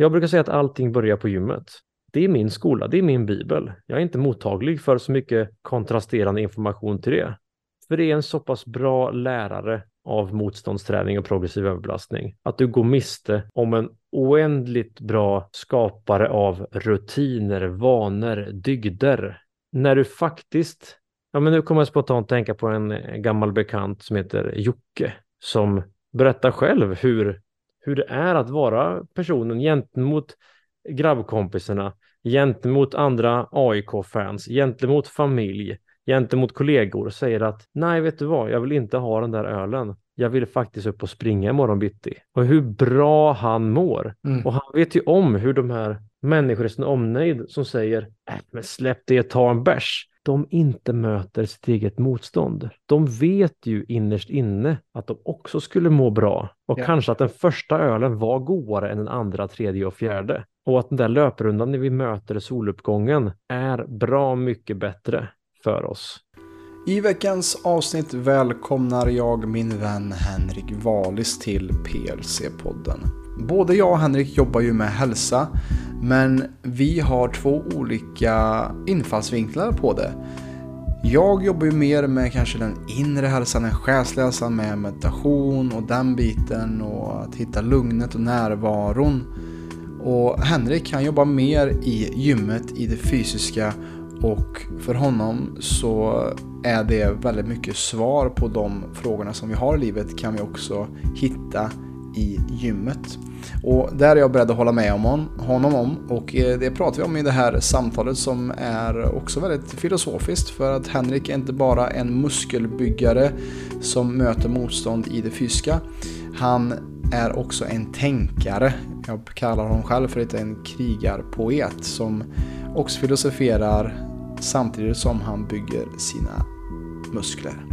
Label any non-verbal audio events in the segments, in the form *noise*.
Jag brukar säga att allting börjar på gymmet. Det är min skola, det är min bibel. Jag är inte mottaglig för så mycket kontrasterande information till det. För det är en så pass bra lärare av motståndsträning och progressiv överbelastning att du går miste om en oändligt bra skapare av rutiner, vanor, dygder. När du faktiskt, ja men nu kommer jag spontant tänka på en gammal bekant som heter Jocke som berättar själv hur, hur det är att vara personen gentemot grabbkompisarna, gentemot andra AIK-fans, gentemot familj, gentemot kollegor säger att nej, vet du vad, jag vill inte ha den där ölen. Jag vill faktiskt upp och springa imorgon bitti. Och hur bra han mår. Mm. Och han vet ju om hur de här människorna i sin omnejd som säger äh, men släpp det, ta en bärs. De inte möter sitt eget motstånd. De vet ju innerst inne att de också skulle må bra och ja. kanske att den första ölen var godare än den andra, tredje och fjärde. Och att den där löprundan när vi möter soluppgången är bra mycket bättre för oss. I veckans avsnitt välkomnar jag min vän Henrik Valis till PLC-podden. Både jag och Henrik jobbar ju med hälsa, men vi har två olika infallsvinklar på det. Jag jobbar ju mer med kanske den inre hälsan, den själsliga hälsan med meditation och den biten och att hitta lugnet och närvaron. Och Henrik han jobbar mer i gymmet, i det fysiska och för honom så är det väldigt mycket svar på de frågorna som vi har i livet kan vi också hitta i gymmet. Och där är jag beredd att hålla med om honom om och eh, det pratar vi om i det här samtalet som är också väldigt filosofiskt för att Henrik är inte bara en muskelbyggare som möter motstånd i det fysiska. Han är också en tänkare. Jag kallar honom själv för en krigarpoet som också filosoferar samtidigt som han bygger sina muskler.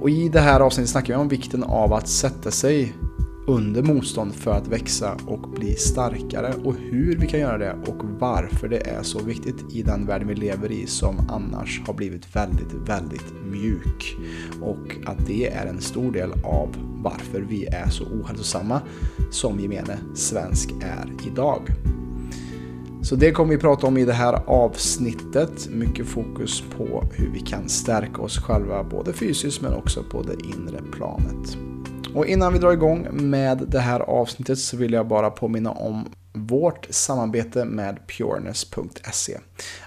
Och i det här avsnittet snackar vi om vikten av att sätta sig under motstånd för att växa och bli starkare och hur vi kan göra det och varför det är så viktigt i den värld vi lever i som annars har blivit väldigt, väldigt mjuk. Och att det är en stor del av varför vi är så ohälsosamma som gemene svensk är idag. Så det kommer vi prata om i det här avsnittet. Mycket fokus på hur vi kan stärka oss själva både fysiskt men också på det inre planet. Och innan vi drar igång med det här avsnittet så vill jag bara påminna om vårt samarbete med pureness.se.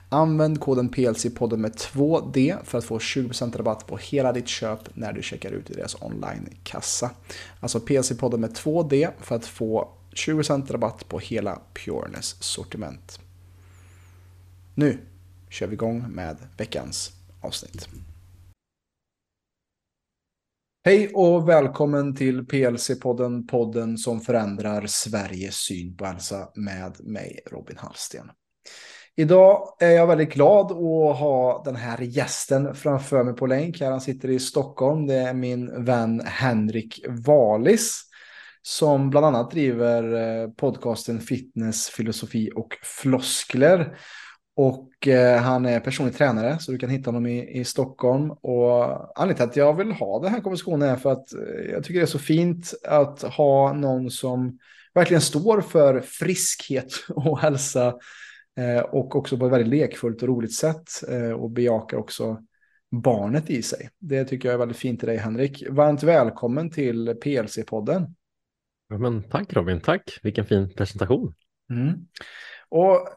Använd koden PLC-podden med 2D för att få 20% rabatt på hela ditt köp när du checkar ut i deras online-kassa. Alltså PLC-podden med 2D för att få 20% rabatt på hela Pureness sortiment. Nu kör vi igång med veckans avsnitt. Hej och välkommen till PLC-podden, podden som förändrar Sveriges syn på hälsa med mig Robin Hallsten. Idag är jag väldigt glad att ha den här gästen framför mig på länk. Här han sitter i Stockholm. Det är min vän Henrik Valis som bland annat driver eh, podcasten Fitness, filosofi och floskler. Och eh, han är personlig tränare så du kan hitta honom i, i Stockholm. Och anledningen till att jag vill ha den här konversationen är för att eh, jag tycker det är så fint att ha någon som verkligen står för friskhet *laughs* och hälsa. Eh, och också på ett väldigt lekfullt och roligt sätt. Eh, och bejakar också barnet i sig. Det tycker jag är väldigt fint i dig Henrik. Varmt välkommen till PLC-podden. Ja, men tack Robin, tack. Vilken fin presentation. Mm. Och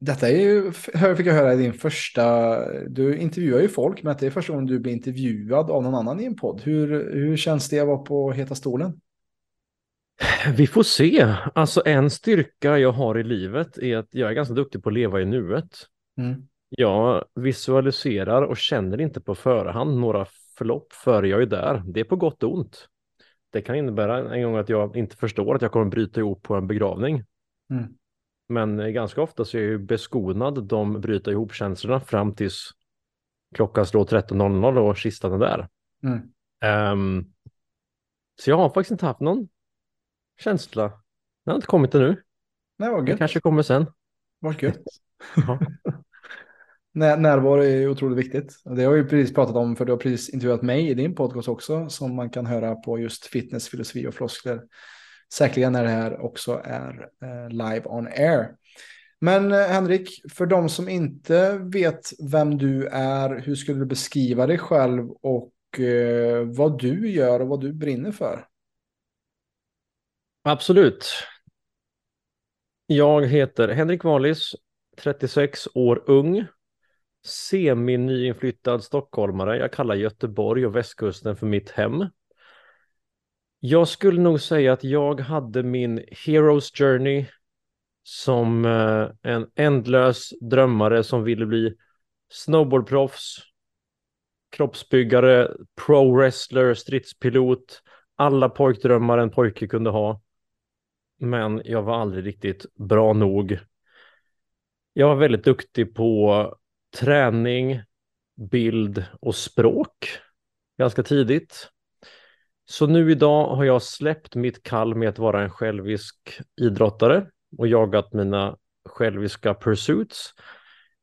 detta är ju, fick jag höra din första, du intervjuar ju folk, men det är första gången du blir intervjuad av någon annan i en podd. Hur, hur känns det att vara på heta stolen? Vi får se. Alltså en styrka jag har i livet är att jag är ganska duktig på att leva i nuet. Mm. Jag visualiserar och känner inte på förhand några förlopp före jag är där. Det är på gott och ont det kan innebära en gång att jag inte förstår att jag kommer bryta ihop på en begravning. Mm. Men ganska ofta så är jag ju beskonad de bryta ihop känslorna fram tills klockan slår 13.00 och kistan är där. Mm. Um, så jag har faktiskt inte haft någon känsla. Den har inte kommit ännu. Nej, vad gött. Det kanske kommer sen. Vad gött närvaro är otroligt viktigt. Det har vi precis pratat om för du har precis intervjuat mig i din podcast också som man kan höra på just fitness, filosofi och floskler. säkerligen när det här också är eh, live on air. Men eh, Henrik, för de som inte vet vem du är, hur skulle du beskriva dig själv och eh, vad du gör och vad du brinner för? Absolut. Jag heter Henrik Wallis, 36 år ung, semi-nyinflyttad stockholmare. Jag kallar Göteborg och västkusten för mitt hem. Jag skulle nog säga att jag hade min Heroes Journey som eh, en ändlös drömmare som ville bli snowboardproffs, kroppsbyggare, pro-wrestler, stridspilot, alla pojkdrömmar en pojke kunde ha. Men jag var aldrig riktigt bra nog. Jag var väldigt duktig på träning, bild och språk ganska tidigt. Så nu idag har jag släppt mitt kall med att vara en självisk idrottare och jagat mina själviska pursuits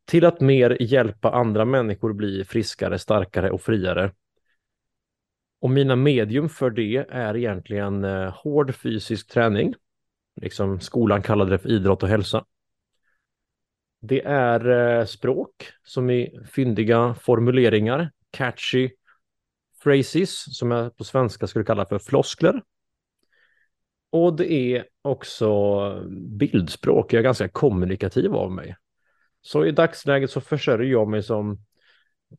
till att mer hjälpa andra människor bli friskare, starkare och friare. Och mina medium för det är egentligen eh, hård fysisk träning, liksom skolan kallade det för idrott och hälsa. Det är eh, språk som är fyndiga formuleringar, catchy phrases som jag på svenska skulle kalla för floskler. Och det är också bildspråk. Jag är ganska kommunikativ av mig. Så i dagsläget så försörjer jag mig som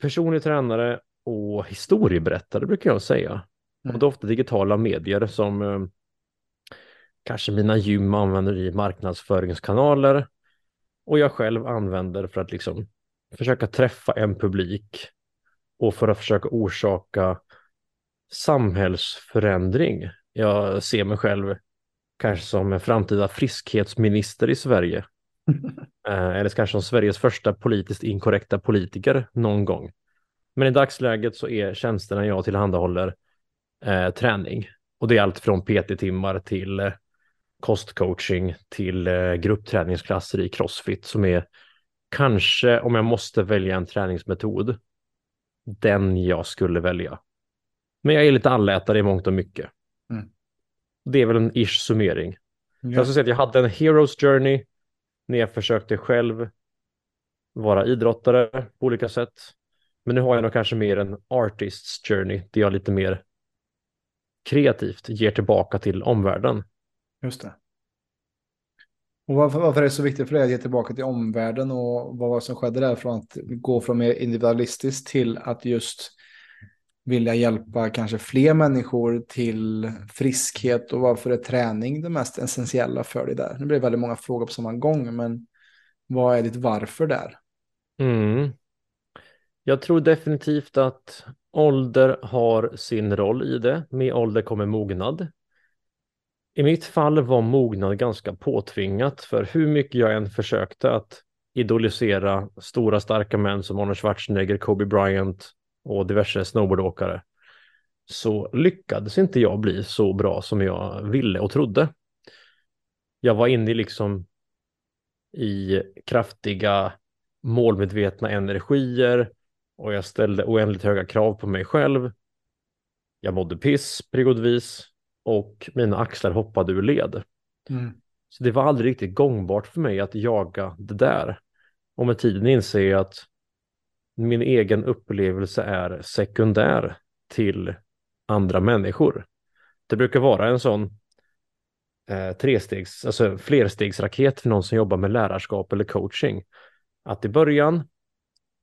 personlig tränare och historieberättare brukar jag säga. Mm. Och det är ofta digitala medier som eh, kanske mina gym använder i marknadsföringskanaler och jag själv använder för att liksom försöka träffa en publik och för att försöka orsaka samhällsförändring. Jag ser mig själv kanske som en framtida friskhetsminister i Sverige. *laughs* Eh, eller kanske som Sveriges första politiskt inkorrekta politiker någon gång. Men i dagsläget så är tjänsterna jag tillhandahåller eh, träning. Och det är allt från PT-timmar till eh, kostcoaching till eh, gruppträningsklasser i crossfit som är kanske, om jag måste välja en träningsmetod, den jag skulle välja. Men jag är lite allätare i mångt och mycket. Mm. Det är väl en ish summering. Ja. Jag skulle säga att jag hade en hero's journey när jag försökte själv vara idrottare på olika sätt. Men nu har jag nog kanske mer en artist's journey där jag lite mer kreativt ger tillbaka till omvärlden. Just det. Och varför, varför är det så viktigt för dig att ge tillbaka till omvärlden och vad var som skedde där från att gå från mer individualistiskt till att just vilja hjälpa kanske fler människor till friskhet och varför är träning det mest essentiella för dig där? Nu blir det väldigt många frågor på samma gång, men vad är ditt varför där? Mm. Jag tror definitivt att ålder har sin roll i det. Med ålder kommer mognad. I mitt fall var mognad ganska påtvingat för hur mycket jag än försökte att idolisera stora starka män som Arnold Schwarzenegger, Kobe Bryant och diverse snowboardåkare så lyckades inte jag bli så bra som jag ville och trodde. Jag var inne liksom i kraftiga målmedvetna energier och jag ställde oändligt höga krav på mig själv. Jag mådde piss periodvis och mina axlar hoppade ur led. Mm. Så det var aldrig riktigt gångbart för mig att jaga det där. Och med tiden inser jag att min egen upplevelse är sekundär till andra människor. Det brukar vara en sån eh, trestegs, alltså flerstegsraket för någon som jobbar med lärarskap eller coaching. Att i början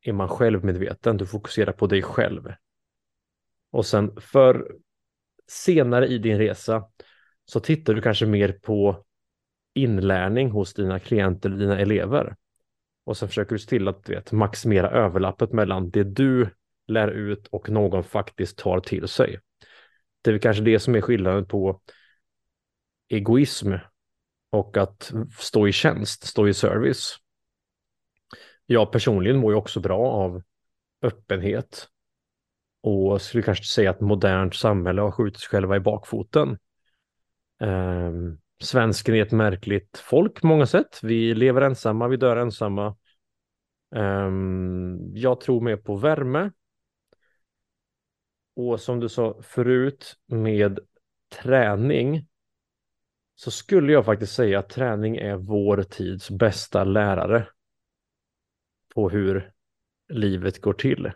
är man självmedveten, du fokuserar på dig själv. Och sen för senare i din resa så tittar du kanske mer på inlärning hos dina klienter, dina elever. Och sen försöker du se till att vet, maximera överlappet mellan det du lär ut och någon faktiskt tar till sig. Det är kanske det som är skillnaden på egoism och att stå i tjänst, stå i service. Jag personligen mår ju också bra av öppenhet och skulle kanske säga att modernt samhälle har skjutit sig själva i bakfoten. Eh, svensken är ett märkligt folk på många sätt. Vi lever ensamma, vi dör ensamma. Eh, jag tror mer på värme. Och som du sa förut med träning så skulle jag faktiskt säga att träning är vår tids bästa lärare på hur livet går till.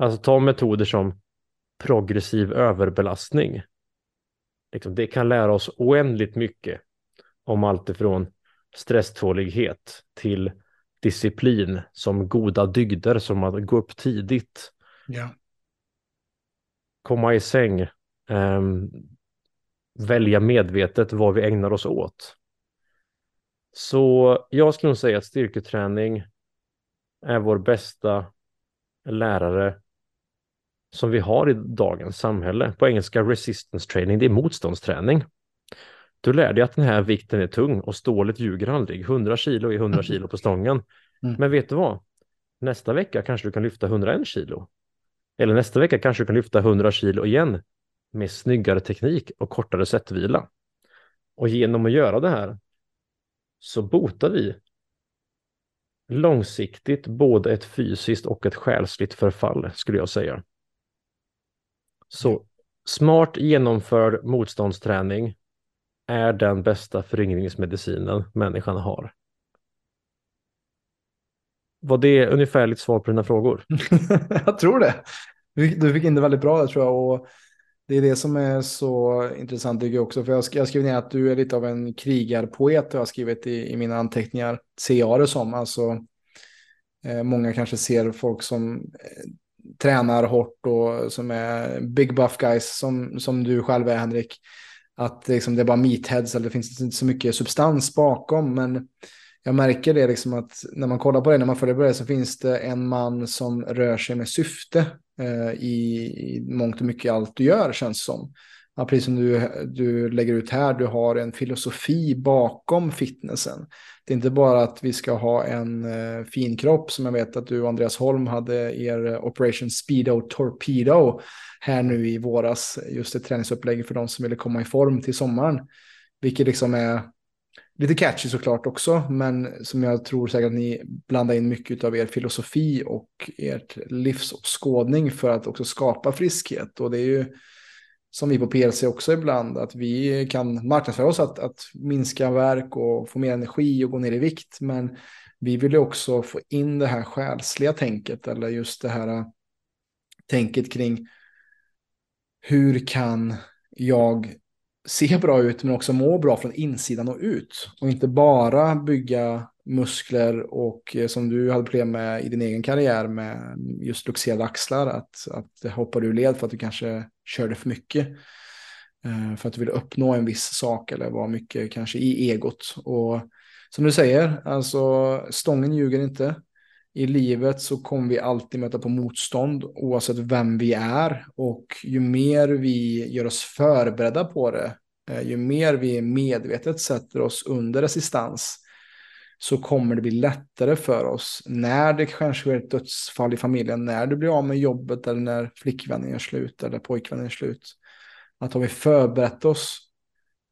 Alltså ta metoder som progressiv överbelastning. Liksom, det kan lära oss oändligt mycket om allt ifrån stresstålighet till disciplin som goda dygder som att gå upp tidigt. Ja. Komma i säng. Um, välja medvetet vad vi ägnar oss åt. Så jag skulle nog säga att styrketräning är vår bästa lärare som vi har i dagens samhälle. På engelska resistance training, det är motståndsträning. Du lär dig att den här vikten är tung och stålet ljuger aldrig. 100 kilo är 100 kilo på stången. Mm. Men vet du vad? Nästa vecka kanske du kan lyfta 101 kilo. Eller nästa vecka kanske du kan lyfta 100 kilo igen med snyggare teknik och kortare sättvila. Och genom att göra det här så botar vi långsiktigt både ett fysiskt och ett själsligt förfall skulle jag säga. Så smart genomförd motståndsträning är den bästa föryngringsmedicinen människan har. Var det ungefärligt svar på dina frågor? *laughs* jag tror det. Du fick in det väldigt bra där tror jag. Och det är det som är så intressant tycker jag också. För jag, jag skrev ner att du är lite av en krigarpoet. Jag har skrivit i, i mina anteckningar. Ser jag det som. Alltså, eh, många kanske ser folk som eh, tränar hårt och som är big buff guys som, som du själv är Henrik. Att liksom, det är bara meatheads eller det finns inte så mycket substans bakom. Men jag märker det liksom att när man kollar på det, när man följer på det så finns det en man som rör sig med syfte eh, i, i mångt och mycket allt du gör känns som. Ja, precis som du, du lägger ut här, du har en filosofi bakom fitnessen. Det är inte bara att vi ska ha en eh, fin kropp som jag vet att du och Andreas Holm hade er eh, Operation Speedo Torpedo här nu i våras. Just ett träningsupplägg för de som ville komma i form till sommaren. Vilket liksom är lite catchy såklart också, men som jag tror säkert att ni blandar in mycket av er filosofi och ert livsåskådning för att också skapa friskhet. Och det är ju som vi på PLC också ibland, att vi kan marknadsföra oss att, att minska verk och få mer energi och gå ner i vikt. Men vi vill ju också få in det här själsliga tänket eller just det här äh, tänket kring hur kan jag se bra ut men också må bra från insidan och ut. Och inte bara bygga muskler och eh, som du hade problem med i din egen karriär med just luxerade axlar. Att, att hoppar ur led för att du kanske körde för mycket. Eh, för att du vill uppnå en viss sak eller var mycket kanske i egot. Och som du säger, alltså stången ljuger inte. I livet så kommer vi alltid möta på motstånd oavsett vem vi är. Och ju mer vi gör oss förberedda på det, eh, ju mer vi medvetet sätter oss under resistans, så kommer det bli lättare för oss när det kanske sker ett dödsfall i familjen, när du blir av med jobbet eller när flickvännen är slut eller pojkvännen är slut. Att har vi förberett oss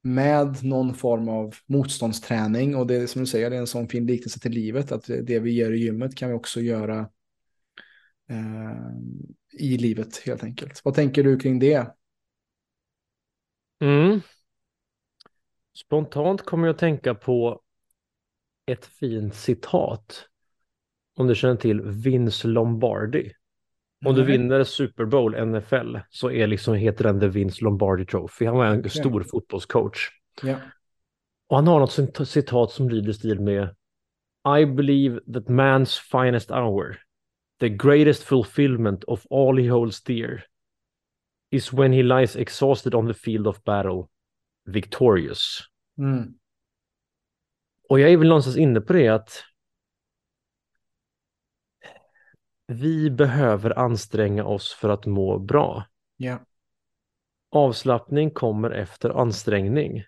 med någon form av motståndsträning och det är som du säger, det är en sån fin liknelse till livet att det vi gör i gymmet kan vi också göra eh, i livet helt enkelt. Vad tänker du kring det? Mm. Spontant kommer jag att tänka på ett fint citat. Om du känner till Vince Lombardi. Om du vinner Super Bowl NFL så är liksom, heter den The Vince Lombardi Trophy. Han var en stor fotbollscoach. Yeah. Och han har något citat som lyder stil med I believe that man's finest hour, the greatest fulfillment of all he holds dear, is when he lies exhausted on the field of battle, victorious. Mm. Och jag är väl någonstans inne på det att vi behöver anstränga oss för att må bra. Yeah. Avslappning kommer efter ansträngning.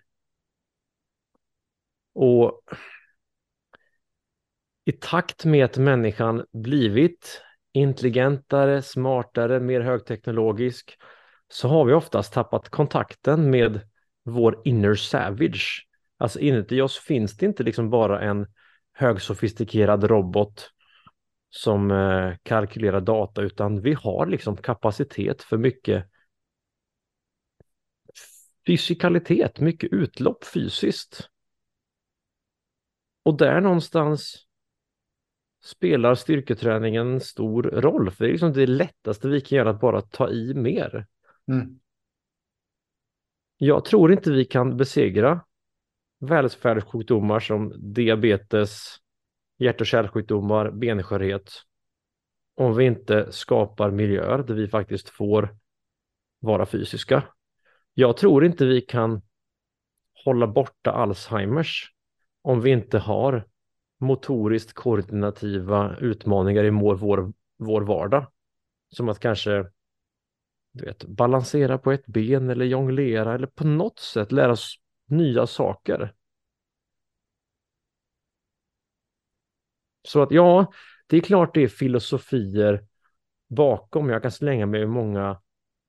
Och i takt med att människan blivit intelligentare, smartare, mer högteknologisk så har vi oftast tappat kontakten med vår inner savage. Alltså inuti oss finns det inte liksom bara en högsofistikerad robot som eh, kalkylerar data utan vi har liksom kapacitet för mycket fysikalitet, mycket utlopp fysiskt. Och där någonstans spelar styrketräningen en stor roll, för det är liksom det lättaste vi kan göra att bara ta i mer. Mm. Jag tror inte vi kan besegra välfärdssjukdomar som diabetes, hjärt och kärlsjukdomar, benskörhet om vi inte skapar miljöer där vi faktiskt får vara fysiska. Jag tror inte vi kan hålla borta Alzheimers om vi inte har motoriskt koordinativa utmaningar i vår, vår vardag. Som att kanske du vet, balansera på ett ben eller jonglera eller på något sätt lära oss nya saker. Så att ja, det är klart det är filosofier bakom. Jag kan slänga mig med många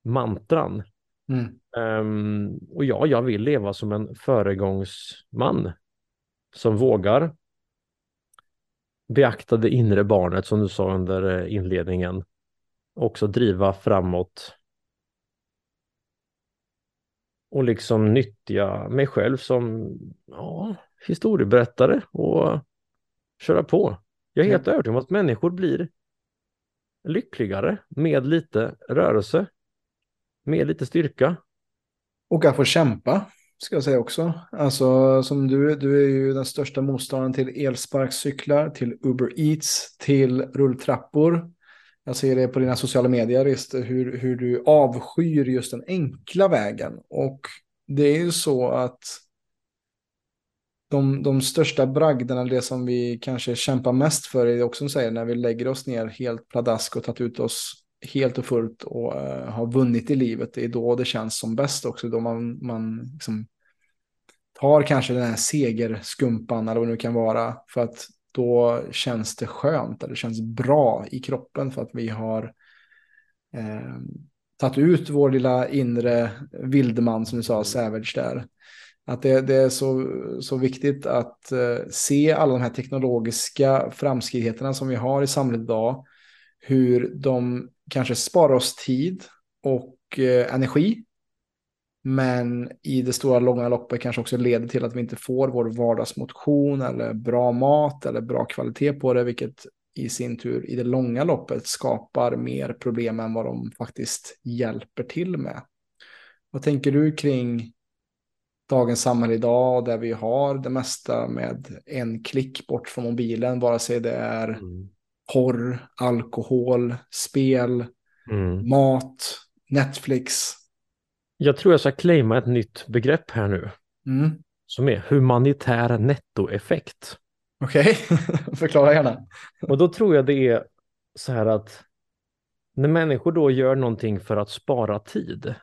mantran. Mm. Um, och ja, jag vill leva som en föregångsman som vågar beakta det inre barnet som du sa under eh, inledningen. Också driva framåt och liksom nyttja mig själv som ja, historieberättare och köra på. Jag är helt Ja. övertygad om att människor blir lyckligare med lite rörelse, med lite styrka. Och att få kämpa, ska jag säga också. Alltså, som du, du är ju den största motståndaren till elsparkcyklar, till Uber Eats, till rulltrappor. Jag ser det på dina sociala medier, just hur, hur du avskyr just den enkla vägen. Och det är ju så att de, de största bragderna, det som vi kanske kämpar mest för, är det också som säger när vi lägger oss ner helt pladask och tagit ut oss helt och fullt och uh, har vunnit i livet. Det är då det känns som bäst också, då man, man liksom tar kanske den här segerskumpan eller vad det nu kan vara, för att då känns det skönt, eller det känns bra i kroppen för att vi har eh, tagit ut vår lilla inre vildman som du sa, Savage där. Att det, det är så, så viktigt att eh, se alla de här teknologiska framskridheterna som vi har i samhället idag. Hur de kanske sparar oss tid och eh, energi. Men i det stora långa loppet kanske också leder till att vi inte får vår vardagsmotion eller bra mat eller bra kvalitet på det. Vilket i sin tur i det långa loppet skapar mer problem än vad de faktiskt hjälper till med. Vad tänker du kring dagens samhälle idag där vi har det mesta med en klick bort från mobilen, vare sig det är Mm. porr, alkohol, spel, Mm. mat, Netflix. Jag tror jag ska claima ett nytt begrepp här nu Mm. som är humanitär nettoeffekt. Okej, *laughs* förklara gärna. Och då tror jag det är så här att när människor då gör någonting för att spara tid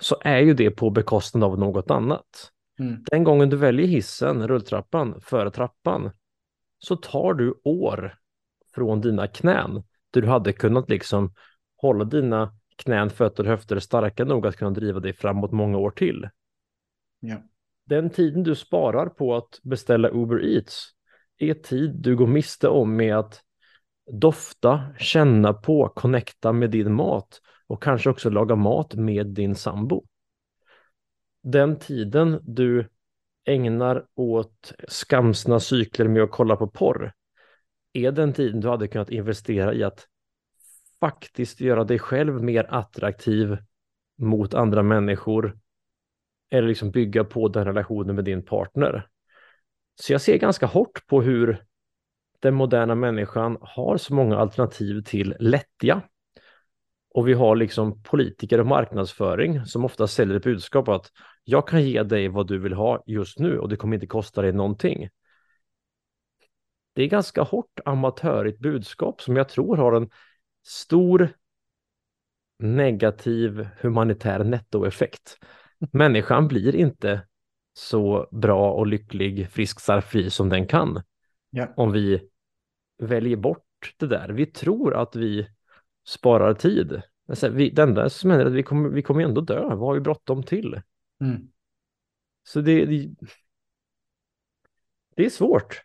så är ju det på bekostnad av något annat. Mm. Den gången du väljer hissen, rulltrappan, före trappan så tar du år från dina knän. Där du hade kunnat liksom hålla dina knän, fötter och höfter starka nog att kunna driva dig framåt många år till. Ja. Den tiden du sparar på att beställa Uber Eats är tid du går miste om med att dofta, känna på, connecta med din mat och kanske också laga mat med din sambo. Den tiden du ägnar åt skamsna cykler med att kolla på porr är den tiden du hade kunnat investera i att faktiskt göra dig själv mer attraktiv mot andra människor eller liksom bygga på den relationen med din partner. Så jag ser ganska hårt på hur den moderna människan har så många alternativ till lättja. Och vi har liksom politiker och marknadsföring som ofta säljer ett budskap att jag kan ge dig vad du vill ha just nu och det kommer inte kosta dig någonting. Det är ganska hårt amatörigt budskap som jag tror har en stor negativ humanitär nettoeffekt. Människan blir inte så bra och lycklig, frisk, fri som den kan Ja. om vi väljer bort det där. Vi tror att vi sparar tid. Alltså, vi, det enda som händer är att vi kommer, vi kommer ändå dö. Vad har vi bråttom till? Mm. Så det, det, det är svårt.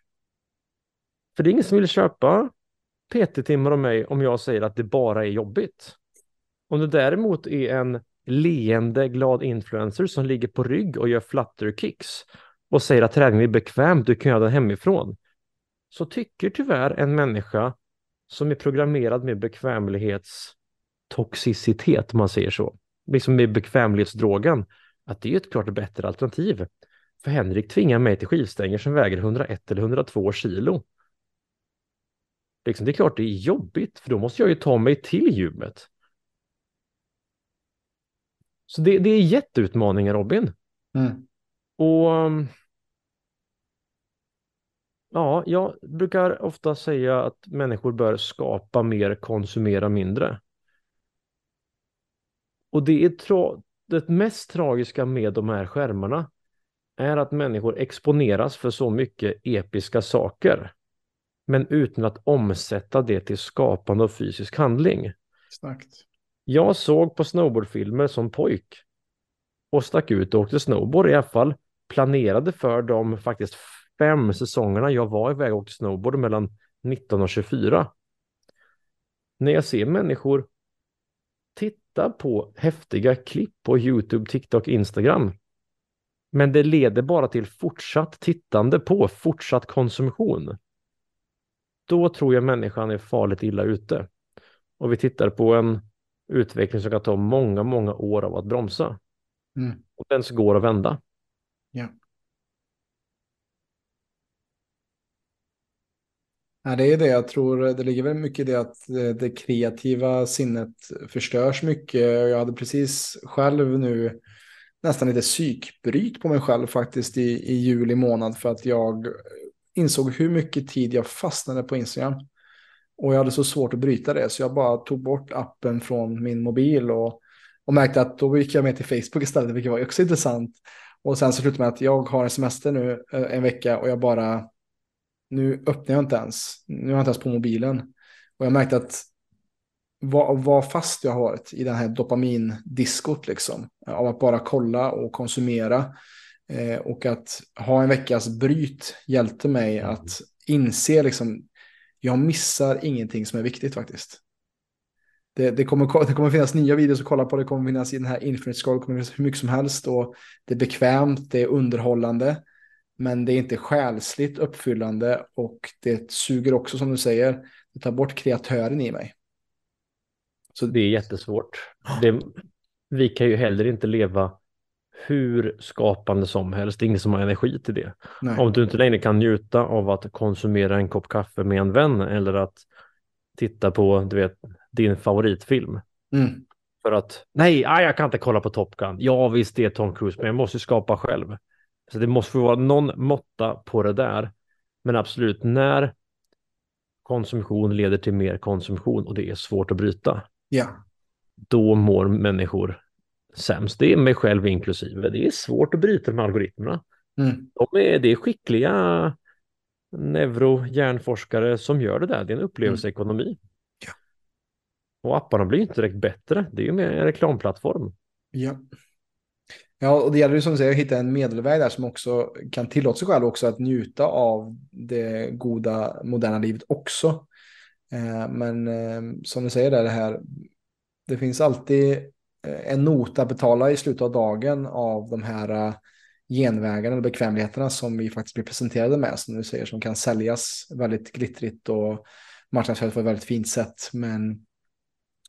För det är ingen som vill köpa PT-timmar av mig om jag säger att det bara är jobbigt. Om det däremot är en leende glad influencer som ligger på rygg och gör flutterkicks och säger att träning är bekvämt, du kan göra den hemifrån. Så tycker tyvärr en människa som är programmerad med bekvämlighetstoxicitet, om man säger så, liksom med bekvämlighetsdrogen, att det är ett klart bättre alternativ. För Henrik tvingar mig till skivstänger som väger 101 eller 102 kilo. Liksom, det är klart det är jobbigt, för då måste jag ju ta mig till gymmet. Så det, det är jätteutmaningar Robin. Mm. Och um, ja, jag brukar ofta säga att människor bör skapa mer, konsumera mindre. Och det är tra det mest tragiska med de här skärmarna är att människor exponeras för så mycket episka saker. Men utan att omsätta det till skapande och fysisk handling. Exakt. Jag såg på snowboardfilmer som pojk och stack ut och åkte snowboard i alla fall. Planerade för de faktiskt fem säsongerna jag var iväg och åkte snowboard mellan 19 och 24. När jag ser människor titta på häftiga klipp på YouTube, TikTok, Instagram. Men det leder bara till fortsatt tittande på, fortsatt konsumtion. Då tror jag människan är farligt illa ute. Och vi tittar på en utveckling som kan ta många, många år av att bromsa. Mm. Och den går att vända. Ja. Ja, det är det jag tror. Det ligger väl mycket i det att det kreativa sinnet förstörs mycket. Jag hade precis själv nu nästan lite psykbryt på mig själv faktiskt i, i juli månad för att jag insåg hur mycket tid jag fastnade på Instagram. Och jag hade så svårt att bryta det så jag bara tog bort appen från min mobil och, och märkte att då gick jag med till Facebook istället vilket var också intressant. Och sen så slutade med att jag har en semester nu eh, en vecka och jag bara nu öppnar jag inte ens. Nu är jag inte ens på mobilen. Och jag märkte att vad, vad fast jag har varit i den här dopamindiskot liksom. Av att bara kolla och konsumera. Eh, och att ha en veckas bryt hjälpte mig mm. att inse liksom. Jag missar ingenting som är viktigt faktiskt. Det, det, kommer, det kommer finnas nya videos att kolla på. Det kommer finnas i den här Infinite Scroll. Det kommer finnas hur mycket som helst. Och det är bekvämt, det är underhållande. Men det är inte själsligt uppfyllande och det suger också som du säger. Det tar bort kreatören i mig. Så det är jättesvårt. Det, vi kan ju heller inte leva hur skapande som helst. Det är ingen som har energi till det. Nej. Om du inte längre kan njuta av att konsumera en kopp kaffe med en vän eller att titta på du vet, din favoritfilm. Mm. För att nej, aj, jag kan inte kolla på Top Gun. Ja, visst det är Tom Cruise, men jag måste skapa själv. Så det måste få vara någon måtta på det där. Men absolut, när konsumtion leder till mer konsumtion och det är svårt att bryta. Ja. Då mår människor sämst. Det är mig själv inklusive. Det är svårt att bryta med algoritmerna. Mm. De är, det är skickliga neurohjärnforskare som gör det där. Det är en upplevelseekonomi. Mm. Ja. Och apparna blir inte direkt bättre. Det är ju mer en reklamplattform. Ja. Ja, och det gäller ju som du säger att hitta en medelväg där som också kan tillåta sig själv också att njuta av det goda moderna livet också. Eh, men eh, som du säger där, det här, det finns alltid Eh, en nota att betala i slutet av dagen av de här eh, genvägarna eller bekvämligheterna som vi faktiskt blir presenterade med, som du säger, som kan säljas väldigt glittrigt och marknadsföras på ett väldigt fint sätt. Men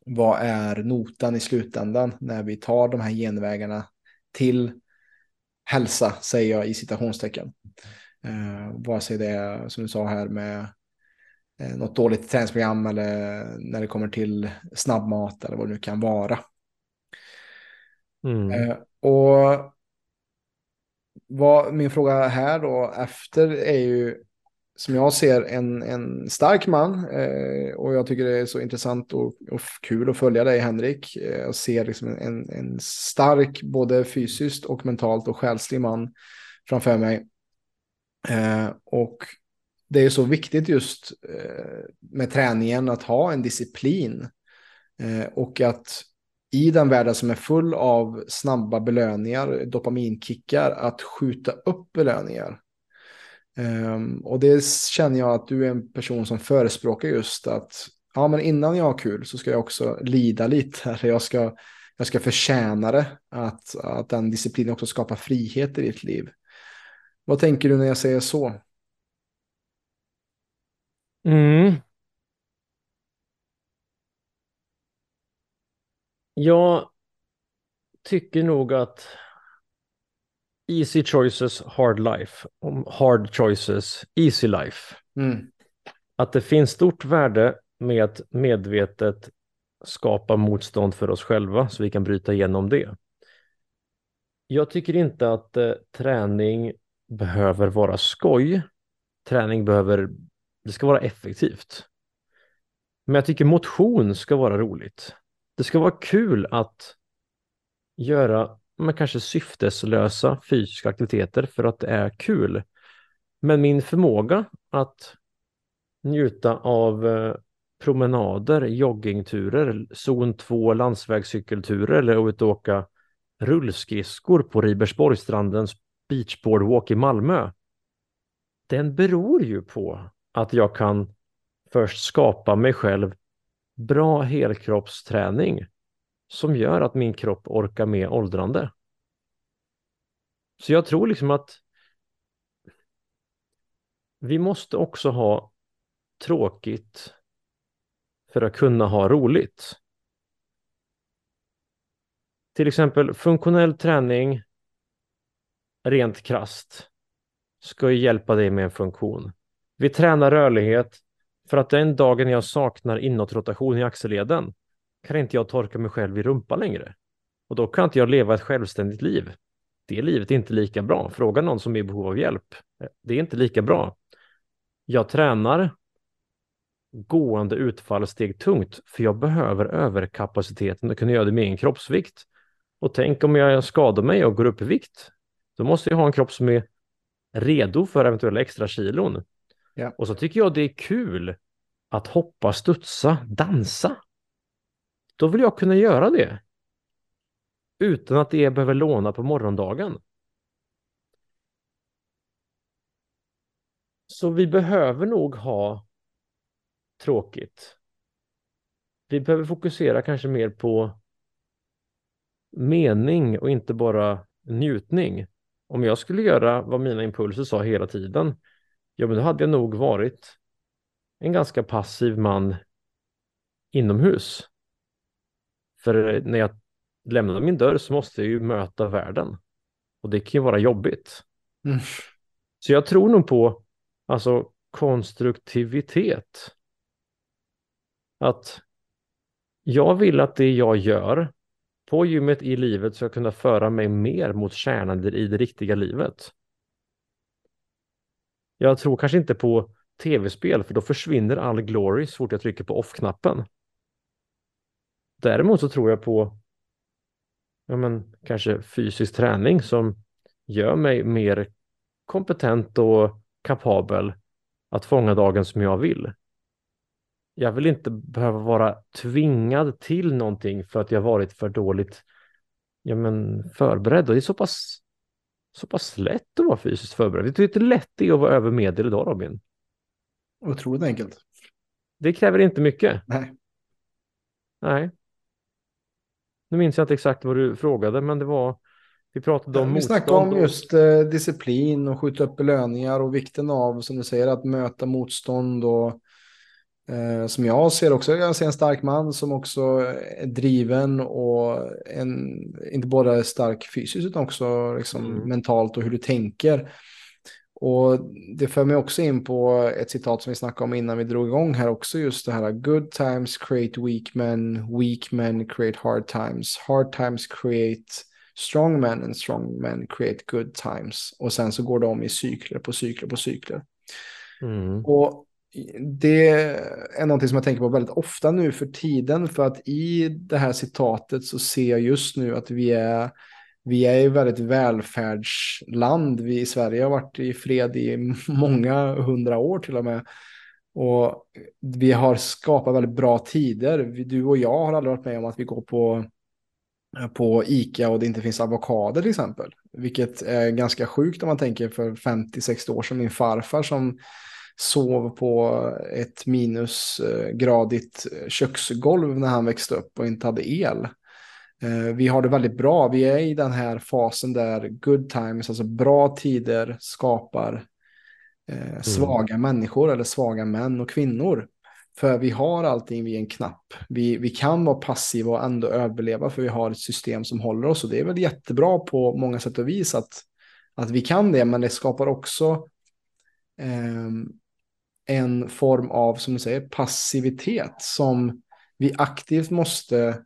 vad är notan i slutändan när vi tar de här genvägarna till hälsa, säger jag i citationstecken. Eh, vare sig det är, som du sa här, med eh, något dåligt träningsprogram eller när det kommer till snabbmat eller vad det nu kan vara. Mm. Eh, och vad min fråga här då efter är ju som jag ser en, en stark man eh, och jag tycker det är så intressant och, och kul att följa dig Henrik. Eh, jag ser liksom en, en stark både fysiskt och mentalt och själslig man framför mig. Eh, och det är så viktigt just eh, med träningen att ha en disciplin eh, och att i den världen som är full av snabba belöningar, dopaminkickar, att skjuta upp belöningar. Um, och det känner jag att du är en person som förespråkar just att ja, men innan jag har kul så ska jag också lida lite. Eller jag ska, jag ska förtjäna det. Att, att den disciplinen också skapar frihet i ditt liv. Vad tänker du när jag säger så? Mm. Jag tycker nog att easy choices, hard life. Hard choices, easy life. Mm. Att det finns stort värde med att medvetet skapa motstånd för oss själva så vi kan bryta igenom det. Jag tycker inte att eh, träning behöver vara skoj. Träning behöver, det ska vara effektivt. Men jag tycker motion ska vara roligt. Det ska vara kul att göra men kanske syfteslösa fysiska aktiviteter för att det är kul. Men min förmåga att njuta av eh, promenader, joggingturer, zon 2 landsvägscykelturer eller att åka rullskridskor på Ribersborgsstrandens beachboardwalk i Malmö. Den beror ju på att jag kan först skapa mig själv bra helkroppsträning som gör att min kropp orkar med åldrande. Så jag tror liksom att vi måste också ha tråkigt för att kunna ha roligt. Till exempel funktionell träning, rent krast, ska ju hjälpa dig med en funktion. Vi tränar rörlighet för att den dagen jag saknar inåtrotation i axelleden kan inte jag torka mig själv i rumpan längre. Och då kan inte jag leva ett självständigt liv. Det livet är inte lika bra. Fråga någon som är i behov av hjälp. Det är inte lika bra. Jag tränar gående utfallssteg tungt, för jag behöver överkapaciteten att kunna göra det med egen kroppsvikt. Och tänk om jag skadar mig och går upp i vikt. Då måste jag ha en kropp som är redo för eventuella extra kilon. Ja. Och så tycker jag det är kul att hoppa, studsa, dansa. Då vill jag kunna göra det. Utan att det behöver låna på morgondagen. Så vi behöver nog ha tråkigt. Vi behöver fokusera kanske mer på mening och inte bara njutning. Om jag skulle göra vad mina impulser sa hela tiden, ja men då hade jag nog varit en ganska passiv man inomhus. För när jag lämnar min dörr så måste jag ju möta världen. Och det kan ju vara jobbigt. Mm. Så jag tror nog på alltså konstruktivitet. Att jag vill att det jag gör på gymmet i livet ska kunna föra mig mer mot kärnan i det riktiga livet. Jag tror kanske inte på tv-spel för då försvinner all glory så fort jag trycker på off-knappen. Däremot så tror jag på ja men, kanske fysisk träning som gör mig mer kompetent och kapabel att fånga dagen som jag vill. Jag vill inte behöva vara tvingad till någonting för att jag varit för dåligt ja, men, förberedd. Och det är så pass, så pass lätt att vara fysiskt förberedd. Vet du hur lätt det är att vara över medel idag, Robin? Otroligt enkelt. Det kräver inte mycket. Nej. Nej. Nu minns jag inte exakt vad du frågade, men det var vi pratade om Vi motstånd. snackade om just eh, disciplin och skjuta upp belöningar och vikten av, som du säger, att möta motstånd och som jag ser också, jag ser en stark man som också är driven och en, inte bara stark fysiskt utan också liksom Mm. mentalt och hur du tänker. Och det för mig också in på ett citat som vi snackade om innan vi drog igång här också, just det här good times create weak men, weak men create hard times, hard times create strong men and strong men create good times. Och sen så går de i cykler på cykler på cykler. Mm. Och det är någonting som jag tänker på väldigt ofta nu för tiden. För att i det här citatet så ser jag just nu att vi är, vi är ett väldigt välfärdsland. Vi i Sverige har varit i fred i *laughs* många hundra år till och med. Och vi har skapat väldigt bra tider. Du och jag har aldrig varit med om att vi går på, på Ica och det inte finns avokader till exempel. Vilket är ganska sjukt om man tänker för 50-60 år sedan. Min farfar som sov på ett minusgradigt köksgolv när han växte upp och inte hade el. Eh, vi har det väldigt bra. Vi är i den här fasen där good times, alltså bra tider, skapar eh, svaga mm. människor eller svaga män och kvinnor. För vi har allting vid en knapp. Vi, vi kan vara passiva och ändå överleva för vi har ett system som håller oss. Och det är väl jättebra på många sätt och vis att, att vi kan det. Men det skapar också eh, en form av, som du säger, passivitet som vi aktivt måste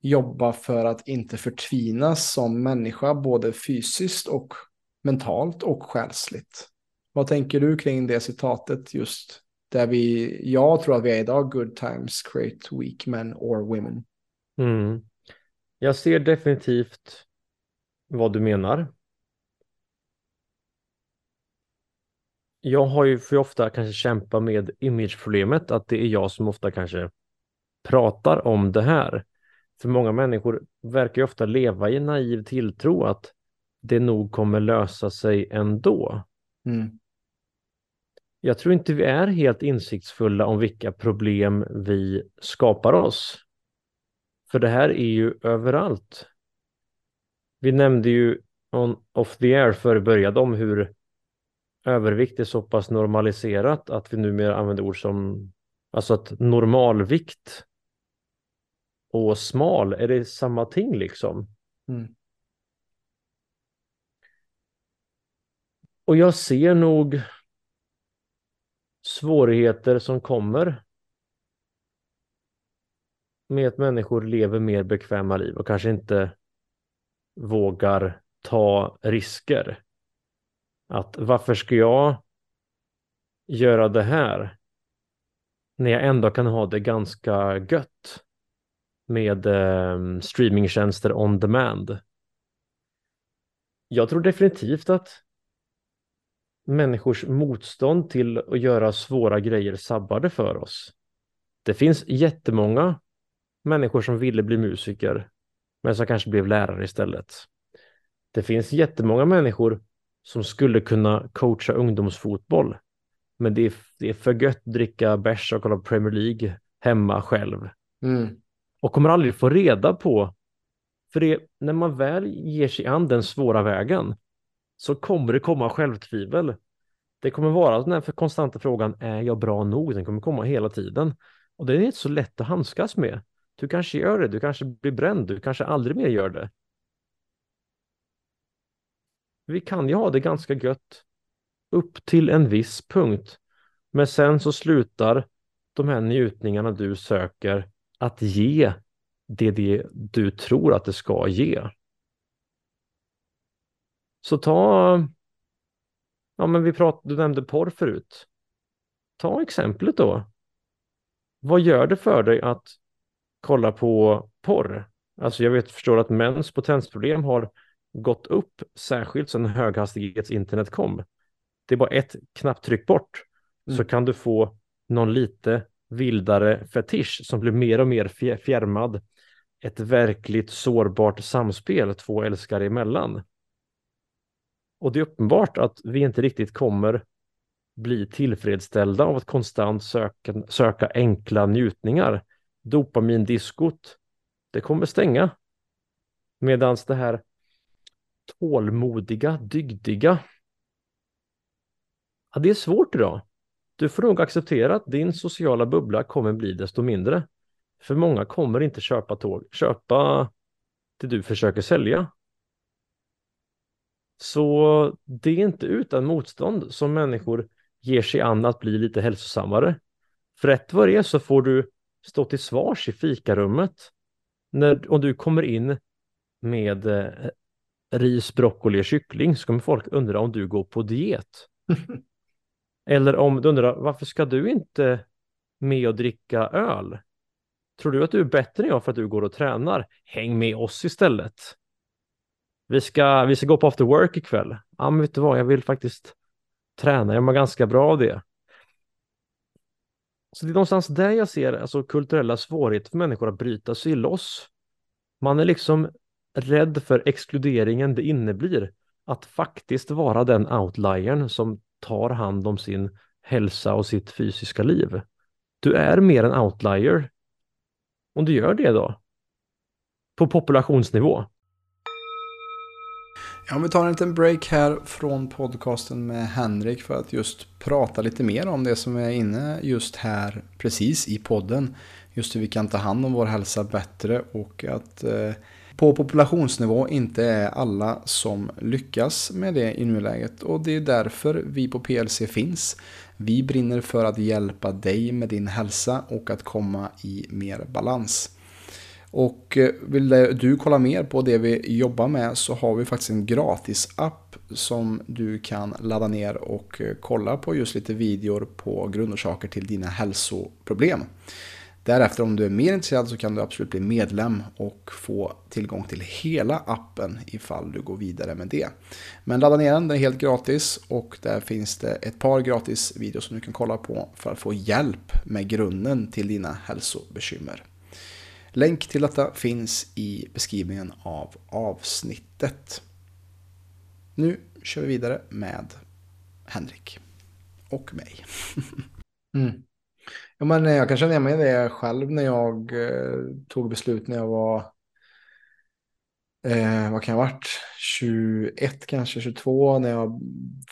jobba för att inte förtvinas som människa, både fysiskt och mentalt och själsligt. Vad tänker du kring det citatet just där vi, jag tror att vi är idag, good times create weak men or women. Mm. Jag ser definitivt vad du menar. Jag har ju för ofta kanske kämpa med imageproblemet, att det är jag som ofta kanske pratar om det här. För många människor verkar ju ofta leva i en naiv tilltro att det nog kommer lösa sig ändå. Mm. Jag tror inte vi är helt insiktsfulla om vilka problem vi skapar oss. För det här är ju överallt. Vi nämnde ju on off the air före började om hur övervikt är så pass normaliserat att vi numera använder ord som alltså att normalvikt och smal, är det samma ting liksom? Mm. Och jag ser nog svårigheter som kommer med att människor lever mer bekväma liv och kanske inte vågar ta risker. Att varför ska jag göra det här när jag ändå kan ha det ganska gött med eh, streamingtjänster on demand. Jag tror definitivt att människors motstånd till att göra svåra grejer sabbade för oss. Det finns jättemånga människor som ville bli musiker men som kanske blev lärare istället. Det finns jättemånga människor som skulle kunna coacha ungdomsfotboll men det är, det är för gött att dricka bärs och kolla på Premier League hemma själv. Mm. Och kommer aldrig få reda på, för det, när man väl ger sig an den svåra vägen så kommer det komma självtvivel. Det kommer vara den här för konstanta frågan, är jag bra nog? Den kommer komma hela tiden. Och det är inte så lätt att handskas med. Du kanske gör det, du kanske blir bränd, du kanske aldrig mer gör det. Vi kan ju ha det ganska gött upp till en viss punkt. Men sen så slutar de här njutningarna du söker att ge det, det du tror att det ska ge. Så ta, ja men vi pratade, du nämnde porr förut. Ta exemplet då. Vad gör det för dig att kolla på porr? Alltså jag vet, förstår att mäns potensproblem har gått upp särskilt sedan höghastighetsinternet kom. Det är bara ett knapptryck bort mm. så kan du få någon lite vildare fetisch som blir mer och mer fjärmad. Ett verkligt sårbart samspel två älskare emellan. Och det är uppenbart att vi inte riktigt kommer bli tillfredsställda av att konstant söka, söka enkla njutningar. Dopamindiskot, det kommer stänga. Medan det här tålmodiga, dygdiga, ja, det är svårt idag. Du får nog acceptera att din sociala bubbla kommer bli desto mindre. För många kommer inte köpa tåg, köpa det du försöker sälja. Så det är inte utan motstånd som människor ger sig an att bli lite hälsosammare. För rätt vad det är så får du stå till svars i fikarummet när, om du kommer in med eh, ris, broccoli och kyckling så kommer folk undra om du går på diet. *laughs* Eller om du undrar varför ska du inte med och dricka öl? Tror du att du är bättre än jag för att du går och tränar? Häng med oss istället. Vi ska, vi ska gå på after work ikväll. Ja, men vet du vad, jag vill faktiskt träna. Jag mår ganska bra av det. Så det är någonstans där jag ser alltså, kulturella svårigheter för människor att bryta sig loss. Man är liksom rädd för exkluderingen det inneblir att faktiskt vara den outliern som tar hand om sin hälsa och sitt fysiska liv. Du är mer en outlier. Om du gör det då, på populationsnivå. Ja, vi tar en liten break här från podcasten med Henrik för att just prata lite mer om det som är inne just här precis i podden. Just hur vi kan ta hand om vår hälsa bättre och att eh, på populationsnivå inte är alla som lyckas med det i nuläget. Och det är därför vi på PLC finns. Vi brinner för att hjälpa dig med din hälsa och att komma i mer balans. Och eh, vill du kolla mer på det vi jobbar med så har vi faktiskt en gratis app som du kan ladda ner och eh, kolla på just lite videor på grundorsaker till dina hälsoproblem. Därefter om du är mer intresserad så kan du absolut bli medlem och få tillgång till hela appen ifall du går vidare med det. Men ladda ner den, den är helt gratis och där finns det ett par gratis videos som du kan kolla på för att få hjälp med grunden till dina hälsobekymmer. Länk till detta finns i beskrivningen av avsnittet. Nu kör vi vidare med Henrik och mig. *laughs* mm. Ja, men eh, jag kan känna igen mig i det själv när jag eh, tog beslut när jag var, eh, vad kan jag ha varit, 21 kanske, 22, när jag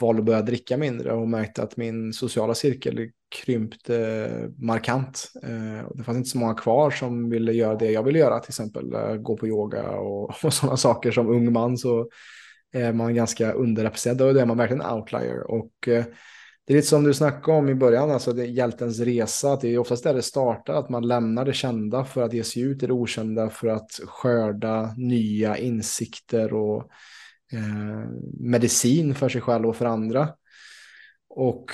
valde att börja dricka mindre och märkte att min sociala cirkel krympte markant. Eh, det fanns inte så många kvar som ville göra det jag ville göra, till exempel eh, gå på yoga och, *laughs* och sådana saker. Som ung man så är man ganska underrepresenterad och då är man verkligen outlier. Och eh, det är lite som du snackade om i början, alltså det är hjältens resa. Att det är oftast där det startar, att man lämnar det kända för att ge sig ut i det okända för att skörda nya insikter och eh, medicin för sig själv och för andra. Och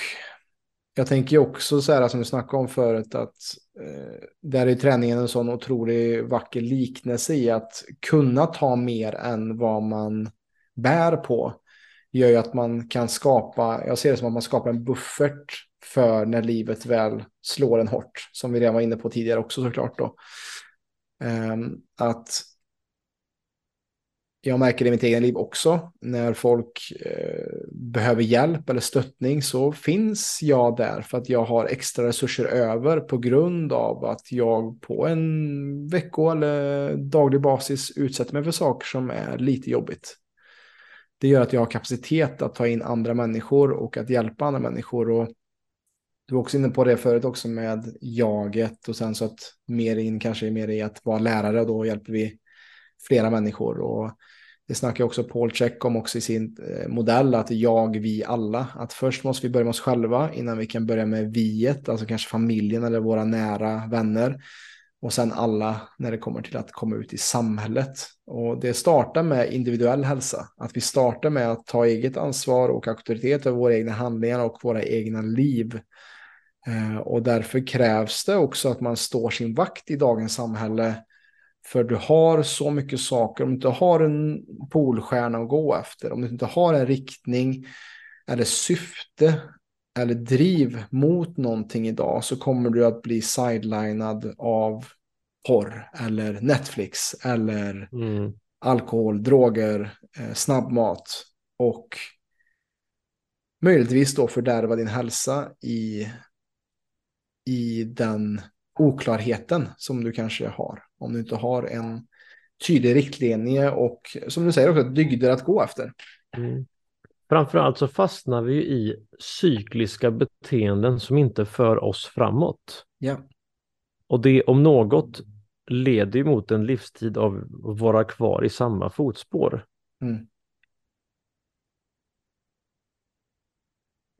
jag tänker också så här som du snackade om förut att eh, där är träningen en sån otrolig vacker liknelse i att kunna ta mer än vad man bär på gör ju att man kan skapa, jag ser det som att man skapar en buffert för när livet väl slår en hårt, som vi redan var inne på tidigare också såklart då. Ehm, att jag märker det i mitt egen liv också. När folk eh, behöver hjälp eller stöttning så finns jag där för att jag har extra resurser över på grund av att jag på en vecko eller daglig basis utsätter mig för saker som är lite jobbigt det gör att jag har kapacitet att ta in andra människor och att hjälpa andra människor. Och du var också inne på det förut också med jaget och sen så att mer in kanske är mer i att vara lärare och då hjälper vi flera människor. Och det snackar också Paul Check om också i sin eh, modell att jag, vi, alla. Att först måste vi börja med oss själva innan vi kan börja med viet, alltså kanske familjen eller våra nära vänner. Och sen alla när det kommer till att komma ut i samhället. Och det startar med individuell hälsa. Att vi startar med att ta eget ansvar och auktoritet över våra egna handlingar och våra egna liv. Eh, och därför krävs det också att man står sin vakt i dagens samhälle. För du har så mycket saker. Om du inte har en polstjärna att gå efter, om du inte har en riktning eller syfte eller driv mot någonting idag så kommer du att bli sidelinad av porr eller Netflix eller mm. alkohol, droger, eh, snabbmat och möjligtvis då fördärva din hälsa i, i den oklarheten som du kanske har. Om du inte har en tydlig riktlinje och som du säger också dygder att gå efter. Mm. Framförallt så fastnar vi i cykliska beteenden som inte för oss framåt. Ja. Och det om något leder ju mot en livstid av att vara kvar i samma fotspår. Mm.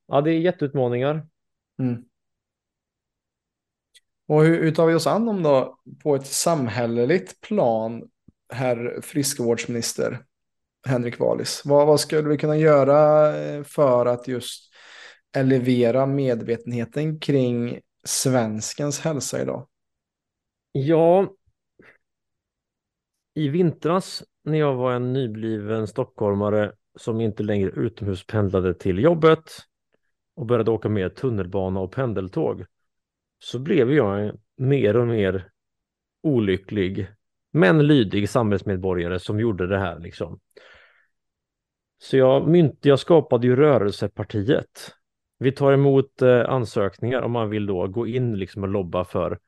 Ja, det är jätteutmaningar. Mm. Och hur, hur tar vi oss an dem då på ett samhälleligt plan, herr friskvårdsminister? Henrik Wallis? Vad, vad skulle vi kunna göra eh, för att just elevera medvetenheten kring svenskens hälsa idag? Ja, i vintras när jag var en nybliven stockholmare som inte längre utomhuspendlade till jobbet och började åka mer tunnelbana och pendeltåg så blev jag mer och mer olycklig men lydig samhällsmedborgare som gjorde det här liksom. Så jag, mynt, jag skapade ju Rörelsepartiet. Vi tar emot eh, ansökningar om man vill då gå in liksom och lobba för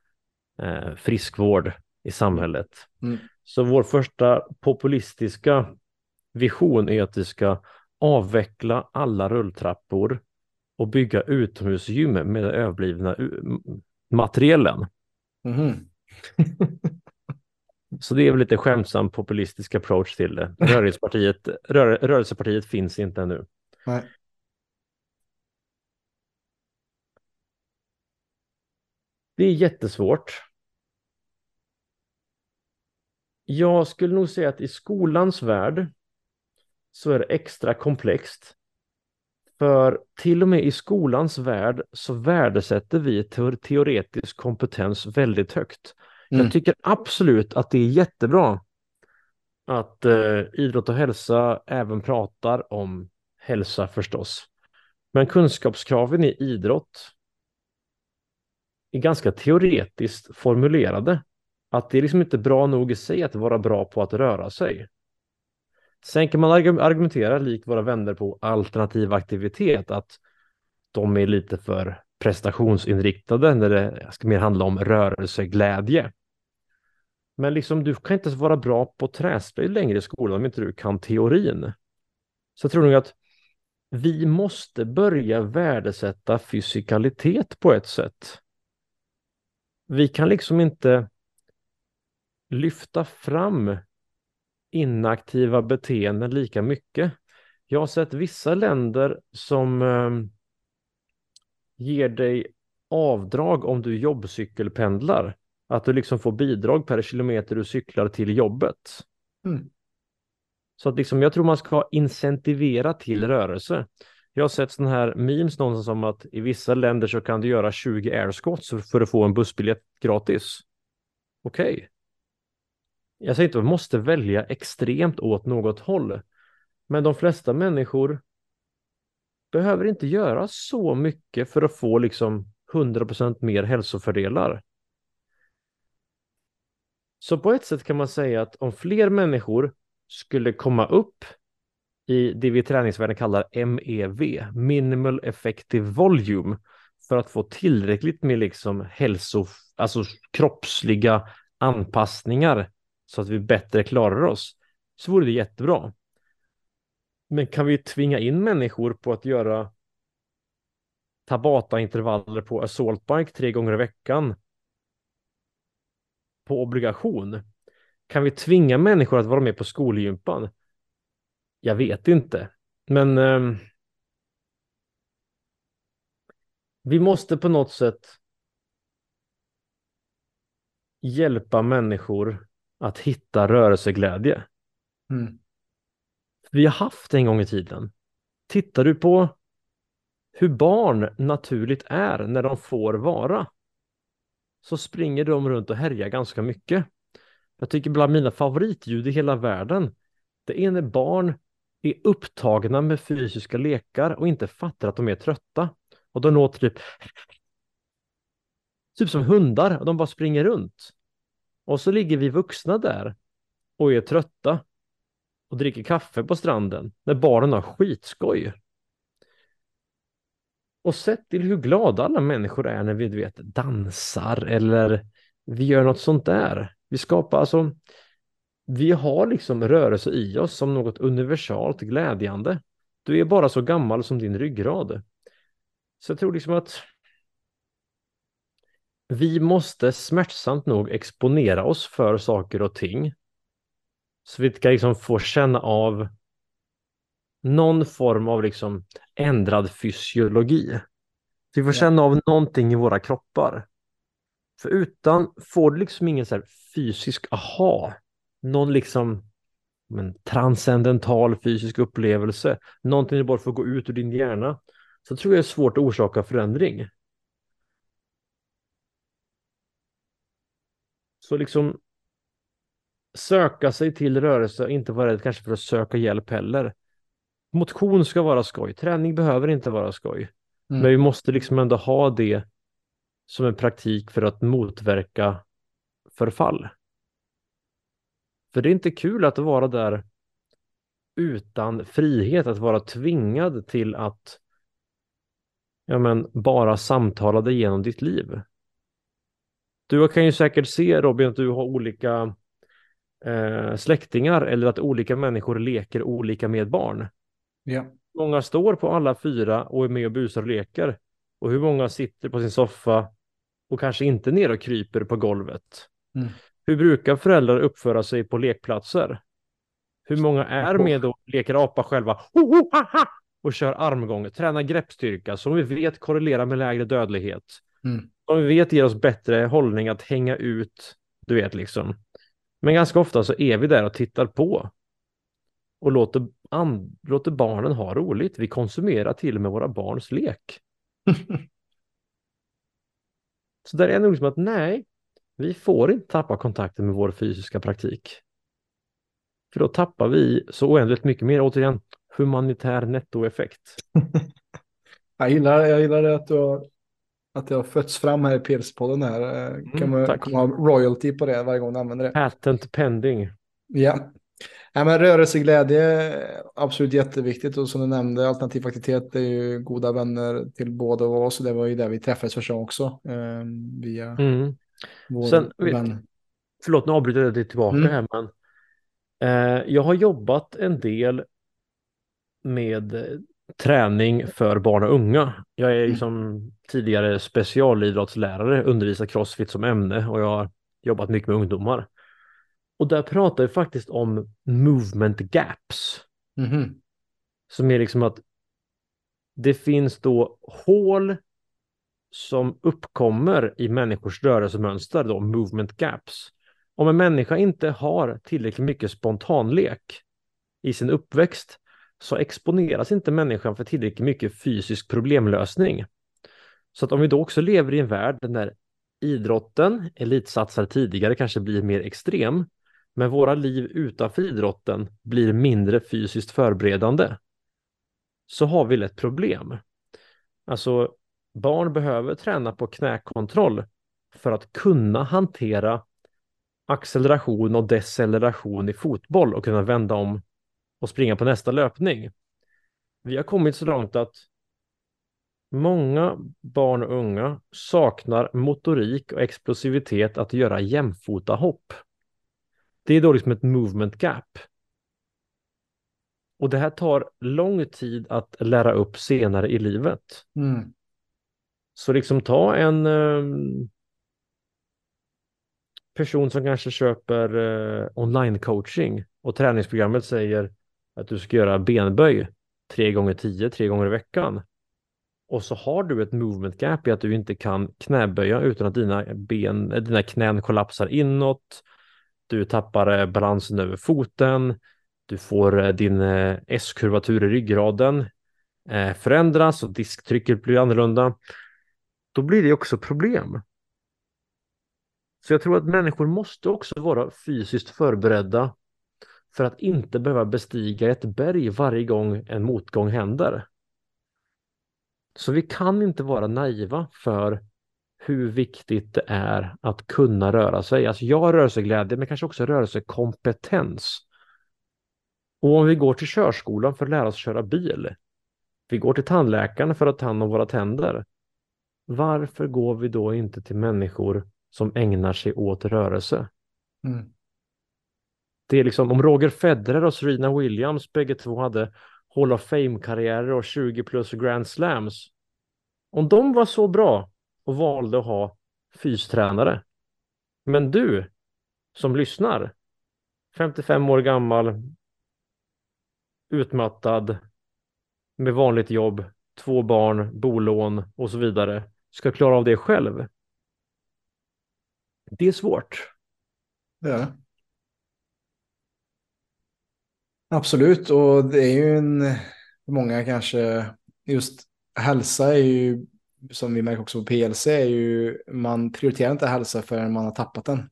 eh, friskvård i samhället. Mm. Så vår första populistiska vision är att vi ska avveckla alla rulltrappor och bygga utomhusgym med den överblivna materiellen. Mm. *laughs* Så det är väl lite skämtsam populistisk approach till det. *laughs* Rörelsepartiet, rör, rörelsepartiet finns inte ännu. Nej. Det är jättesvårt. Jag skulle nog säga att i skolans värld så är det extra komplext. För till och med i skolans värld så värdesätter vi teoretisk kompetens väldigt högt. Mm. Jag tycker absolut att det är jättebra att eh, idrott och hälsa även pratar om hälsa förstås. Men kunskapskraven i idrott är ganska teoretiskt formulerade. Att det är liksom inte bra nog i sig att vara bra på att röra sig. Sen kan man argumentera likt våra vänner på alternativ aktivitet att de är lite för prestationsinriktade när det ska mer handla om rörelseglädje. Men liksom du kan inte vara bra på träspel längre i skolan om inte du kan teorin. Så jag tror nog att vi måste börja värdesätta fysikalitet på ett sätt. Vi kan liksom inte lyfta fram inaktiva beteenden lika mycket. Jag har sett vissa länder som eh, ger dig avdrag om du jobbcykelpendlar. Att du liksom får bidrag per kilometer du cyklar till jobbet. Mm. Så att liksom, jag tror man ska incentivera till rörelse. Jag har sett sådana här memes någonstans om att i vissa länder så kan du göra 20 airscots för att få en bussbiljett gratis. Okej. Okay. Jag säger inte att man måste välja extremt åt något håll. Men de flesta människor behöver inte göra så mycket för att få liksom 100% mer hälsofördelar. Så på ett sätt kan man säga att om fler människor skulle komma upp i det vi i träningsvärlden kallar MEV, minimal effective volume, för att få tillräckligt med liksom hälso, alltså kroppsliga anpassningar så att vi bättre klarar oss, så vore det jättebra. Men kan vi tvinga in människor på att göra Tabata-intervaller på assault bike tre gånger i veckan på obligation? Kan vi tvinga människor att vara med på skolgympan? Jag vet inte, men eh, vi måste på något sätt hjälpa människor att hitta rörelseglädje. Mm. Vi har haft det en gång i tiden. Tittar du på hur barn naturligt är när de får vara så springer de runt och härjar ganska mycket. Jag tycker bland mina favoritljud i hela världen det är när barn är upptagna med fysiska lekar och inte fattar att de är trötta. Och de låter typ typ som hundar och de bara springer runt. Och så ligger vi vuxna där och är trötta och dricker kaffe på stranden när barnen har skitskoj. Och sett till hur glada alla människor är när vi du vet, dansar eller vi gör något sånt där. Vi skapar alltså, vi har liksom rörelse i oss som något universalt glädjande. Du är bara så gammal som din ryggrad. Så jag tror liksom att vi måste smärtsamt nog exponera oss för saker och ting. Så vi ska liksom få känna av någon form av liksom ändrad fysiologi. Så vi får känna av någonting i våra kroppar. För utan får du liksom ingen så fysisk aha, någon liksom en transcendental fysisk upplevelse, någonting du bara får gå ut ur din hjärna, så tror jag det är svårt att orsaka förändring. Så liksom söka sig till rörelse, inte vara rädd kanske för att söka hjälp heller. Motion ska vara skoj, träning behöver inte vara skoj. Mm. Men vi måste liksom ändå ha det som en praktik för att motverka förfall. För det är inte kul att vara där utan frihet, att vara tvingad till att ja, men, bara samtala dig igenom ditt liv. Du kan ju säkert se Robin att du har olika eh, släktingar eller att olika människor leker olika med barn. Ja. Många står på alla fyra och är med och busar och leker. Och hur många sitter på sin soffa och kanske inte ner och kryper på golvet. Mm. Hur brukar föräldrar uppföra sig på lekplatser? Hur många är med och leker apa själva och kör armgång, tränar greppstyrka som vi vet korrelerar med lägre dödlighet. Mm. Som vi vet ger oss bättre hållning att hänga ut, du vet liksom. Men ganska ofta så är vi där och tittar på och låter, an, låter barnen ha roligt. Vi konsumerar till och med våra barns lek. *laughs* så där är nog som att nej, vi får inte tappa kontakten med vår fysiska praktik. För då tappar vi så oändligt mycket mer, återigen, humanitär nettoeffekt. *laughs* jag, gillar, jag gillar det att du har, att det har fötts fram här i PLC-podden här. Eh, Kan Mm, man tack. kommer ha royalty på det varje gång du använder det. Patent pending. Ja. Nej, men rörelseglädje är absolut jätteviktigt och som du nämnde alternativ aktivitet är ju goda vänner till båda oss och det var ju där vi träffades första gången också eh, via Mm. vår Sen, vän. Förlåt, nu avbryter jag dig tillbaka Mm. här, men eh, jag har jobbat en del med eh, träning för barn och unga. Jag är Mm. tidigare specialidrottslärare, undervisar crossfit som ämne och jag har jobbat mycket med ungdomar. Och där pratar vi faktiskt om movement gaps. Mhm. Som är liksom att det finns då hål som uppkommer i människors rörelsemönster, då movement gaps. Om en människa inte har tillräckligt mycket spontanlek i sin uppväxt så exponeras inte människan för tillräckligt mycket fysisk problemlösning. Så att om vi då också lever i en värld där idrotten, elitsatsar tidigare, kanske blir mer extrem, men våra liv utanför idrotten blir mindre fysiskt förberedande, så har vi ett problem. Alltså, barn behöver träna på knäkontroll för att kunna hantera acceleration och deceleration i fotboll och kunna vända om och springa på nästa löpning. Vi har kommit så långt att många barn och unga saknar motorik och explosivitet att göra jämfota hopp. Det är då liksom ett movement gap. Och det här tar lång tid att lära upp senare i livet. Mm. Så liksom ta en ehm, person som kanske köper eh, online coaching och träningsprogrammet säger att du ska göra benböj tre gånger tio, tre gånger i veckan. Och så har du ett movement gap i att du inte kan knäböja utan att dina, ben, dina knän kollapsar inåt. Du tappar eh, balansen över foten. Du får eh, din eh, S-kurvatur i ryggraden förändras och disktrycket blir annorlunda då blir det också problem. Så jag tror att människor måste också vara fysiskt förberedda för att inte behöva bestiga ett berg varje gång en motgång händer. Så vi kan inte vara naiva för hur viktigt det är att kunna röra sig. Alltså jag har rörelseglädje men kanske också rörelsekompetens. Och om vi går till körskolan för att lära oss köra bil. Vi går till tandläkaren för att ta hand om våra tänder varför går vi då inte till människor som ägnar sig åt rörelse? Mm. Det är liksom om Roger Federer och Serena Williams bägge två hade Hall of Fame-karriärer och 20 plus Grand Slams. Om de var så bra och valde att ha fystränare. Men du som lyssnar, 55 år gammal, utmattad, med vanligt jobb, två barn, bolån och så vidare, ska klara av det själv. Det är svårt. Det är det. Absolut, och det är ju en, många kanske, just hälsa är ju, som vi märker också på PLC, är ju, man prioriterar inte hälsa förrän man har tappat den.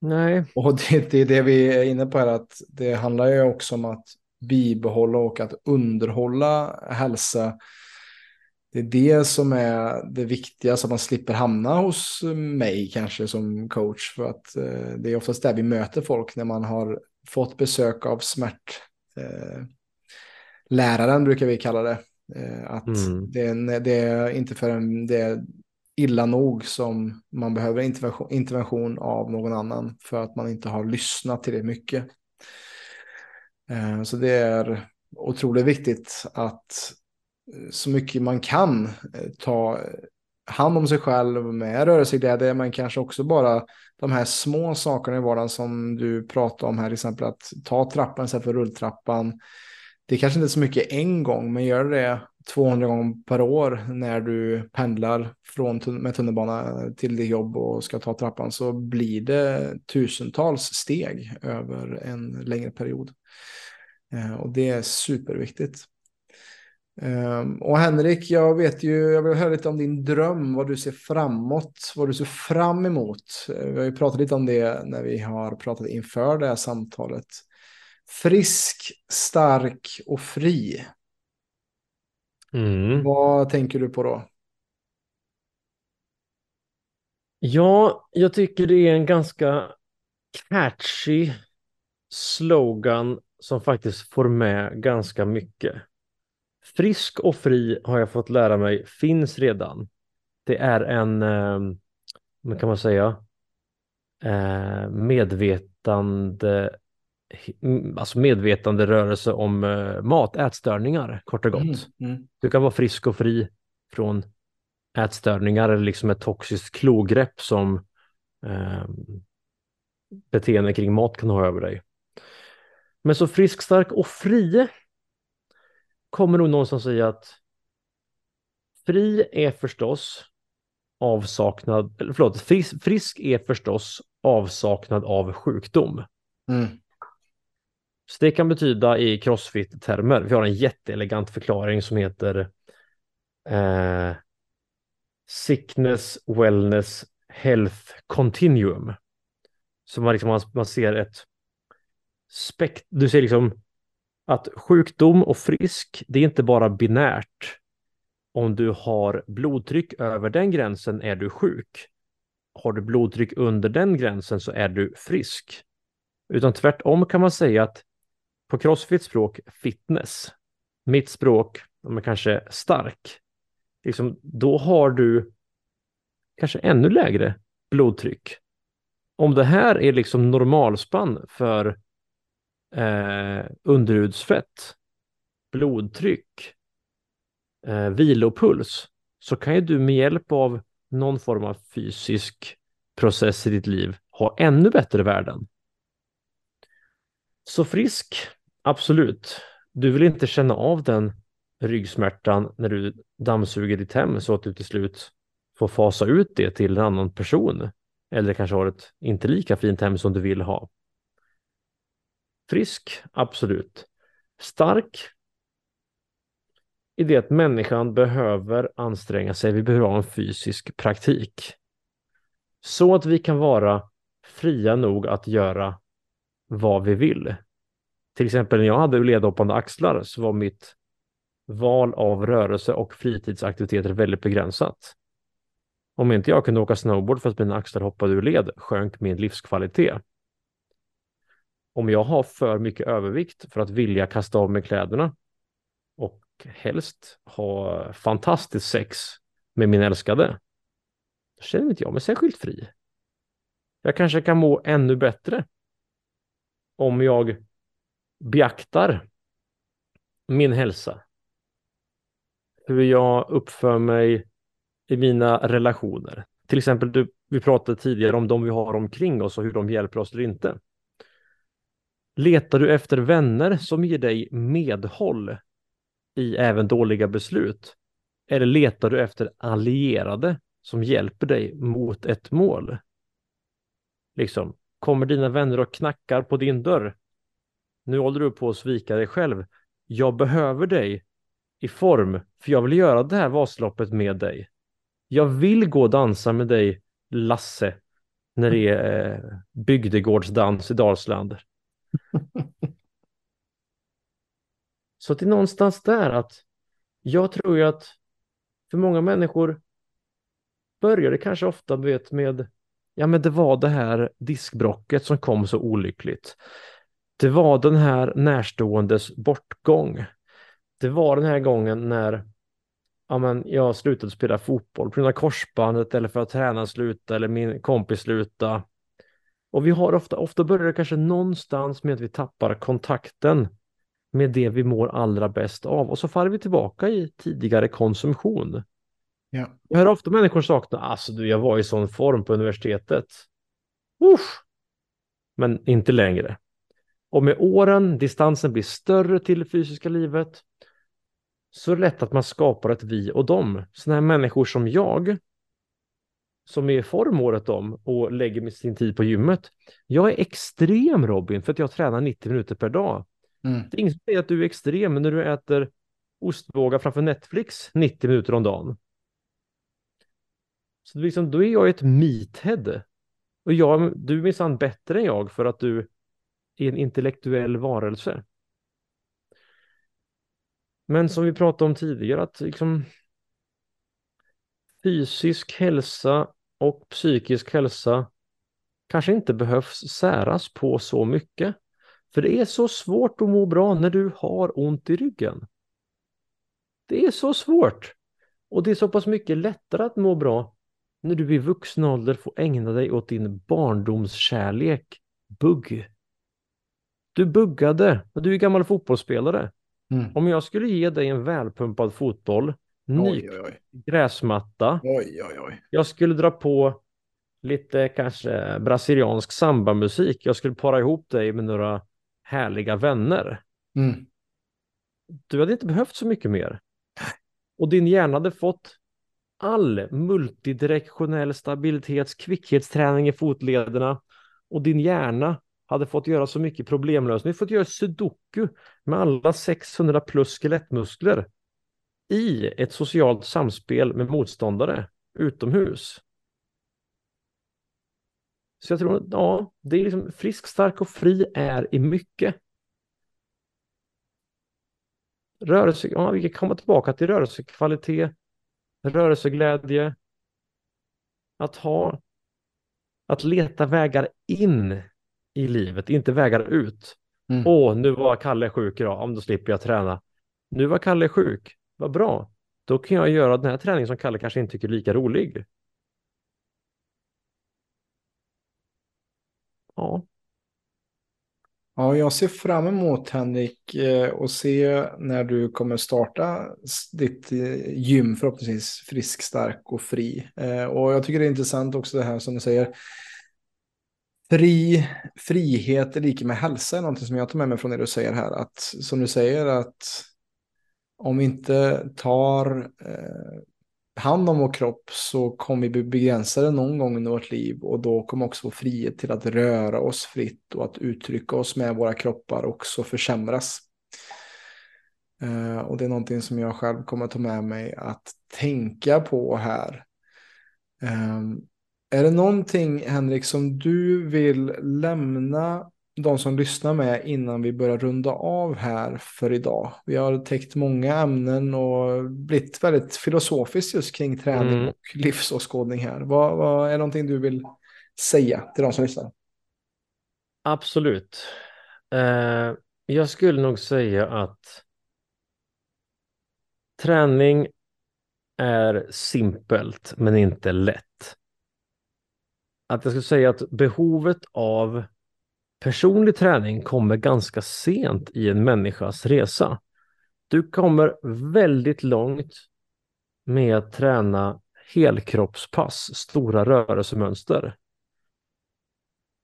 Nej, Och det, det är det vi är inne på här, att det handlar ju också om att bibehålla och att underhålla hälsa. Det är det som är det viktiga, så att man slipper hamna hos mig kanske som coach. För att eh, det är oftast där vi möter folk när man har fått besök av smärt. Eh, läraren brukar vi kalla det. Eh, att Mm. det, är, det är inte förrän det är illa nog som man behöver intervention, intervention av någon annan för att man inte har lyssnat till det mycket. Eh, så det är otroligt viktigt att eh, så mycket man kan ta hand om sig själv med rörelseglädje, men kanske också bara de här små sakerna i vardagen som du pratar om här, till exempel att ta trappan istället för rulltrappan. Det är kanske inte är så mycket en gång, men gör det 200 gånger per år när du pendlar från, med tunnelbana till ditt jobb och ska ta trappan så blir det tusentals steg över en längre period. Eh, och det är superviktigt. Ehm, och Henrik, jag vet ju, jag vill höra lite om din dröm, vad du ser framåt, vad du ser fram emot. Eh, vi har ju pratat lite om det när vi har pratat inför det här samtalet. Frisk, stark och fri. Mm. Vad tänker du på då? Ja, jag tycker det är en ganska catchy slogan som faktiskt får med ganska mycket. Frisk och fri har jag fått lära mig finns redan. Det är en, eh, kan man säga, eh, medvetande, alltså medvetande rörelse om eh, mat, ätstörningar kort och gott. Mm, mm. Du kan vara frisk och fri från ätstörningar eller liksom ett toxiskt klogrepp som eh, beteende kring mat kan ha över dig. Men så frisk, stark och fri kommer nog någonstans säga att fri är förstås avsaknad, eller förlåt, frisk, frisk är förstås avsaknad av sjukdom. Mm. Så det kan betyda i crossfit-termer, vi har en jätteelegant förklaring som heter eh, Sickness, Wellness, Health Continuum. Så man, liksom, man ser ett spekt, du ser liksom att sjukdom och frisk, det är inte bara binärt. Om du har blodtryck över den gränsen är du sjuk. Har du blodtryck under den gränsen så är du frisk. Utan tvärtom kan man säga att på crossfit språk fitness, mitt språk, men kanske stark, liksom, då har du kanske ännu lägre blodtryck. Om det här är liksom normalspann för eh, underhudsfett, blodtryck, eh, vilopuls så kan ju du med hjälp av någon form av fysisk process i ditt liv ha ännu bättre värden. Så frisk, absolut. Du vill inte känna av den ryggsmärtan när du dammsuger ditt hem så att du till slut får fasa ut det till en annan person. Eller kanske har ett inte lika fint hem som du vill ha. Frisk, absolut. Stark i det att människan behöver anstränga sig. Vi behöver ha en fysisk praktik. Så att vi kan vara fria nog att göra vad vi vill. Till exempel när jag hade ledhoppande axlar så var mitt val av rörelse och fritidsaktiviteter väldigt begränsat. Om inte jag kunde åka snowboard för att mina axlar hoppade ur led sjönk min livskvalitet om jag har för mycket övervikt för att vilja kasta av mig kläderna och helst ha fantastiskt sex med min älskade, då känner inte jag mig särskilt fri. Jag kanske kan må ännu bättre om jag beaktar min hälsa, hur jag uppför mig i mina relationer. Till exempel, du, vi pratade tidigare om de vi har omkring oss och hur de hjälper oss eller inte. Letar du efter vänner som ger dig medhåll i även dåliga beslut? Eller letar du efter allierade som hjälper dig mot ett mål? Liksom, kommer dina vänner och knackar på din dörr? Nu håller du på att svika dig själv. Jag behöver dig i form, för jag vill göra det här Vasaloppet med dig. Jag vill gå och dansa med dig, Lasse, när det är eh, bygdegårdsdans i Dalsland. *laughs* Så det är någonstans där att jag tror ju att för många människor börjar det kanske ofta vet, med ja men det var det här diskbrocket som kom så olyckligt. Det var den här närståendes bortgång. Det var den här gången när ja, men jag slutade spela fotboll på grund av korsbandet eller för att tränaren sluta eller min kompis sluta. Och vi har ofta, ofta börjar det kanske någonstans med att vi tappar kontakten med det vi mår allra bäst av och så faller vi tillbaka i tidigare konsumtion. Ja. Jag hör ofta människor sakna, alltså du, jag var i sån form på universitetet. Usch. Men inte längre. Och med åren, distansen blir större till det fysiska livet, så är det lätt att man skapar ett vi och dem. Sådana här människor som jag, som är i form året om och lägger sin tid på gymmet. Jag är extrem Robin, för att jag tränar 90 minuter per dag. Mm. Det är ingen som säger att du är extrem när du äter ostbågar framför Netflix 90 minuter om dagen. Så liksom, då är jag ett meathead. Och jag, du är minsann bättre än jag för att du en intellektuell varelse. Men som vi pratade om tidigare, att liksom fysisk hälsa och psykisk hälsa kanske inte behövs säras på så mycket. För det är så svårt att må bra när du har ont i ryggen. Det är så svårt. Och det är så pass mycket lättare att må bra när du i vuxen ålder får ägna dig åt din barndomskärlek, bugg. Du buggade, och du är gammal fotbollsspelare. Mm. Om jag skulle ge dig en välpumpad fotboll, ny gräsmatta, Oj, oj, oj. jag skulle dra på lite kanske brasiliansk sambamusik, jag skulle para ihop dig med några härliga vänner. Mm. Du hade inte behövt så mycket mer. Och din hjärna hade fått all multidirektionell stabilitets kvickhetsträning i fotlederna och din hjärna hade fått göra så mycket problemlösning. Fått göra sudoku med alla 600 plus skelettmuskler i ett socialt samspel med motståndare utomhus. Så jag tror att ja, det är liksom frisk, stark och fri är i mycket. Rörelse, ja, vi kan komma tillbaka till rörelsekvalitet, rörelseglädje, att ha, att leta vägar in i livet, inte vägar ut. Mm. Åh, nu var Kalle sjuk idag, om då slipper jag träna. Nu var Kalle sjuk, vad bra. Då kan jag göra den här träningen som Kalle kanske inte tycker är lika rolig. Ja, Ja, jag ser fram emot Henrik eh, och se när du kommer starta ditt eh, gym förhoppningsvis frisk, stark och fri. Eh, Och jag tycker det är intressant också det här som du säger. Fri, frihet är lika med hälsa är någonting som jag tar med mig från det du säger här. Att som du säger att om vi inte tar eh, hand om vår kropp så kommer vi bli begränsade någon gång under vårt liv och då kommer också vår frihet till att röra oss fritt och att uttrycka oss med våra kroppar också försämras. Eh, och det är någonting som jag själv kommer att ta med mig att tänka på här. Eh, är det någonting, Henrik, som du vill lämna de som lyssnar med innan vi börjar runda av här för idag? Vi har täckt många ämnen och blivit väldigt filosofiskt just kring träning Mm. och livsåskådning här. Vad, vad är någonting du vill säga till de som lyssnar? absolut. Eh, jag skulle nog säga att träning är simpelt men inte lätt. Att jag skulle säga att behovet av personlig träning kommer ganska sent i en människas resa. Du kommer väldigt långt med att träna helkroppspass, stora rörelsemönster.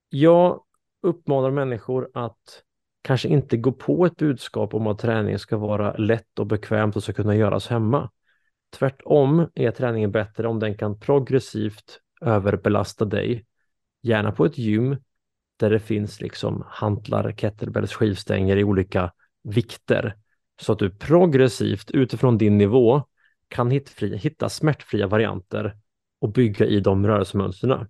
Jag uppmanar människor att kanske inte gå på ett budskap om att träning ska vara lätt och bekvämt och ska kunna göras hemma. Tvärtom är träningen bättre om den kan progressivt överbelasta dig, gärna på ett gym där det finns liksom hantlar, kettlebells, skivstänger i olika vikter så att du progressivt utifrån din nivå kan hitta smärtfria varianter och bygga i de rörelsemönsterna.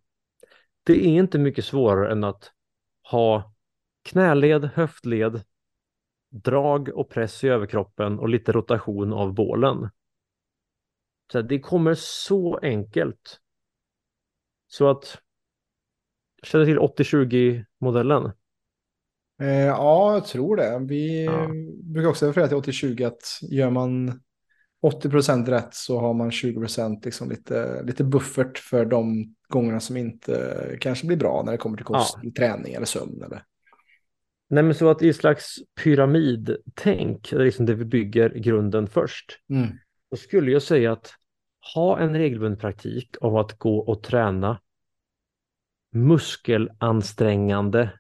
Det är inte mycket svårare än att ha knäled, höftled, drag och press i överkroppen och lite rotation av bålen. Så det kommer så enkelt. Så att känner till 80-20 modellen. Eh, ja, jag tror det. Vi Ja. brukar också referera till 80-20 att gör man 80% rätt så har man 20% liksom lite, lite buffert för de gångerna som inte kanske blir bra när det kommer till kost, Ja. träning eller sömn. Eller... Nej, men så att i slags pyramidtänk, det är liksom det vi bygger grunden först, Mm. då skulle jag säga att ha en regelbunden praktik av att gå och träna muskelansträngande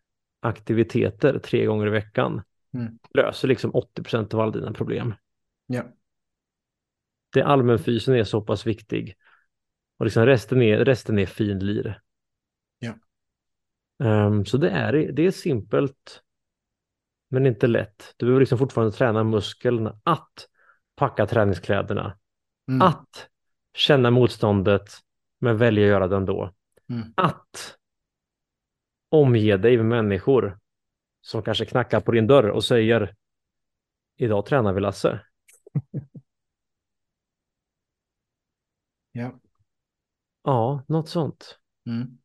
aktiviteter tre gånger i veckan Mm. löser liksom 80 av alla dina problem. Ja. Det allmänfysen är så pass viktig och liksom resten är, resten är finlir. Ja. Ehm, så det är, det är simpelt men inte lätt. Du behöver liksom fortfarande träna muskeln att packa träningskläderna, Mm. att känna motståndet men välja att göra det ändå. Mm. Att omge dig med människor som kanske knackar på din dörr och säger Idag tränar vi Lasse. Ja. Ja, något sånt. Mm.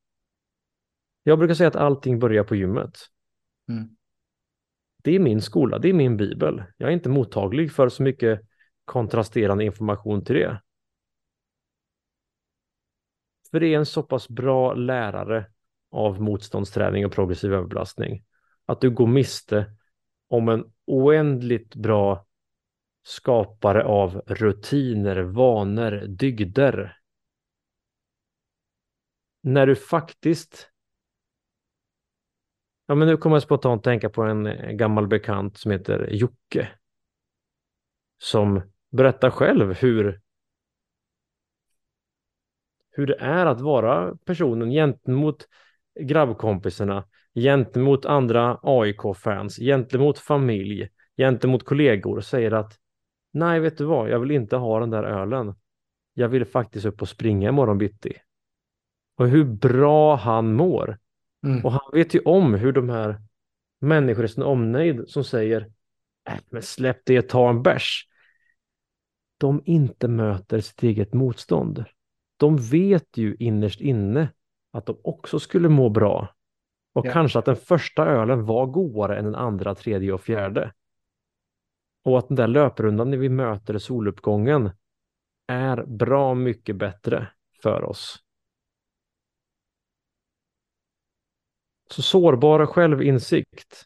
Jag brukar säga att allting börjar på gymmet. Mm. Det är min skola, det är min bibel. Jag är inte mottaglig för så mycket kontrasterande information till det. För det är en så pass bra lärare av motståndsträning och progressiv överbelastning att du går miste om en oändligt bra skapare av rutiner, vanor, dygder. När du faktiskt Ja, men nu kommer jag spontant tänka på en gammal bekant som heter Jocke. Som berättar själv hur hur det är att vara personen gentemot grabbkompisarna, gentemot andra AIK-fans, gentemot familj, gentemot kollegor säger att nej, vet du vad, jag vill inte ha den där ölen. Jag vill faktiskt upp och springa imorgon bitti. Och hur bra han mår. Mm. Och han vet ju om hur de här människorna i sin omnejd som säger äh, men släpp det, ta en bärs. De inte möter sitt eget motstånd. De vet ju innerst inne att de också skulle må bra. Och Ja. kanske att den första ölen var godare än den andra, tredje och fjärde. Och att den där löprundan när vi möter soluppgången är bra mycket bättre för oss. Så sårbar självinsikt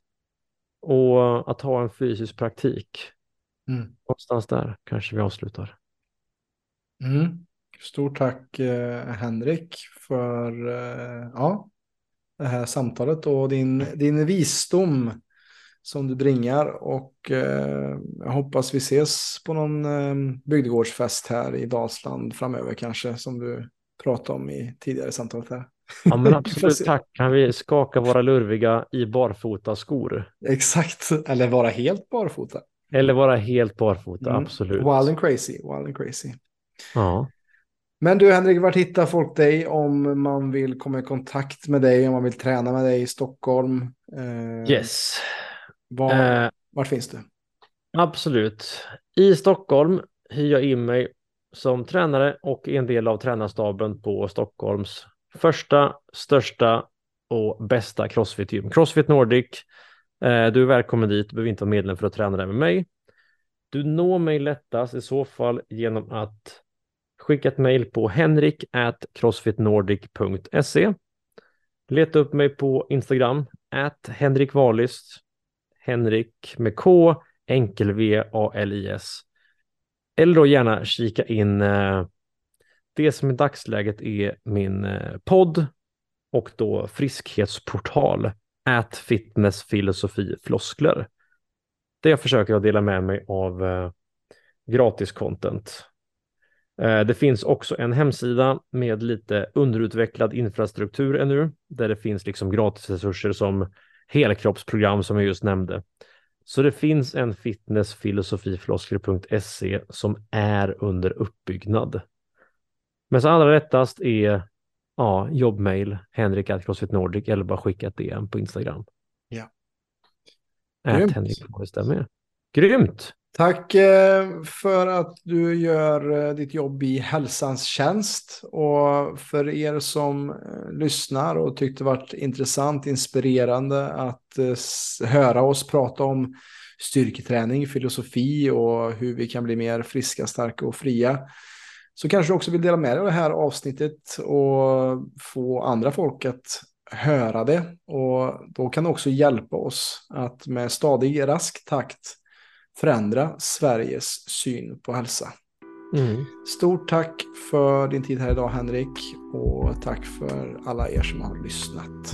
och att ha en fysisk praktik. Mm. Någonstans där kanske vi avslutar. Mm. Stort tack eh, Henrik för eh, ja, det här samtalet och din, din visdom som du bringar. Och eh, jag hoppas vi ses på någon eh, bygdegårdsfest här i Dalsland framöver kanske som du pratade om i tidigare samtalet här. Ja men *laughs* absolut, tack. Kan vi skaka våra lurviga i barfota skor? Exakt, eller vara helt barfota. Eller vara helt barfota, Mm. absolut. Wild and crazy, wild and crazy. Ja. Men du Henrik, vart hittar folk dig om man vill komma i kontakt med dig, om man vill träna med dig i Stockholm? Eh, Yes. Var, Eh, vart finns du? absolut. I Stockholm hyr jag in mig som tränare och en del av tränarstaben på Stockholms första, största och bästa Crossfit-gym. Crossfit Nordic. Eh, du är välkommen dit, du behöver inte vara medlem för att träna där med mig. Du når mig lättast i så fall genom att skicka ett mejl på henrik at crossfitnordic.se. Leta upp mig på Instagram, at Henrik Wahlist. Henrik med K, enkel V, A, L, I, S. Eller då gärna kika in eh, det som i dagsläget är min eh, podd och då friskhetsportal, at fitness, filosofi, floskler. Där jag försöker att dela med mig av eh, gratis content. Eh, Det finns också en hemsida med lite underutvecklad infrastruktur ännu, där det finns liksom gratisresurser som helkroppsprogram som jag just nämnde. Så det finns en fitnessfilosofifloskler.se som är under uppbyggnad. Men så allra rättast är ja, jobbmail, Henrik at Crossfit Nordic eller bara skicka ett DM på Instagram. Ja. Grymt. Henrik Nordic stämmer. Grymt! Tack eh, för att du gör eh, ditt jobb i hälsans tjänst. Och för er som eh, lyssnar och tyckte det var intressant, inspirerande att höra oss prata om styrketräning, filosofi och hur vi kan bli mer friska, starka och fria. Så kanske du också vill dela med dig av det här avsnittet och få andra folk att höra det. Och då kan det också hjälpa oss att med stadig, rask takt förändra Sveriges syn på hälsa. Mm. Stort tack för din tid här idag Henrik och tack för alla er som har lyssnat.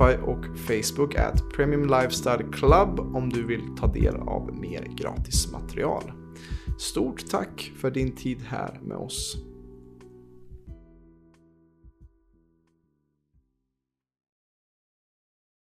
Spotify och Facebook at Premium Lifestyle Club om du vill ta del av mer gratis material. Stort tack för din tid här med oss.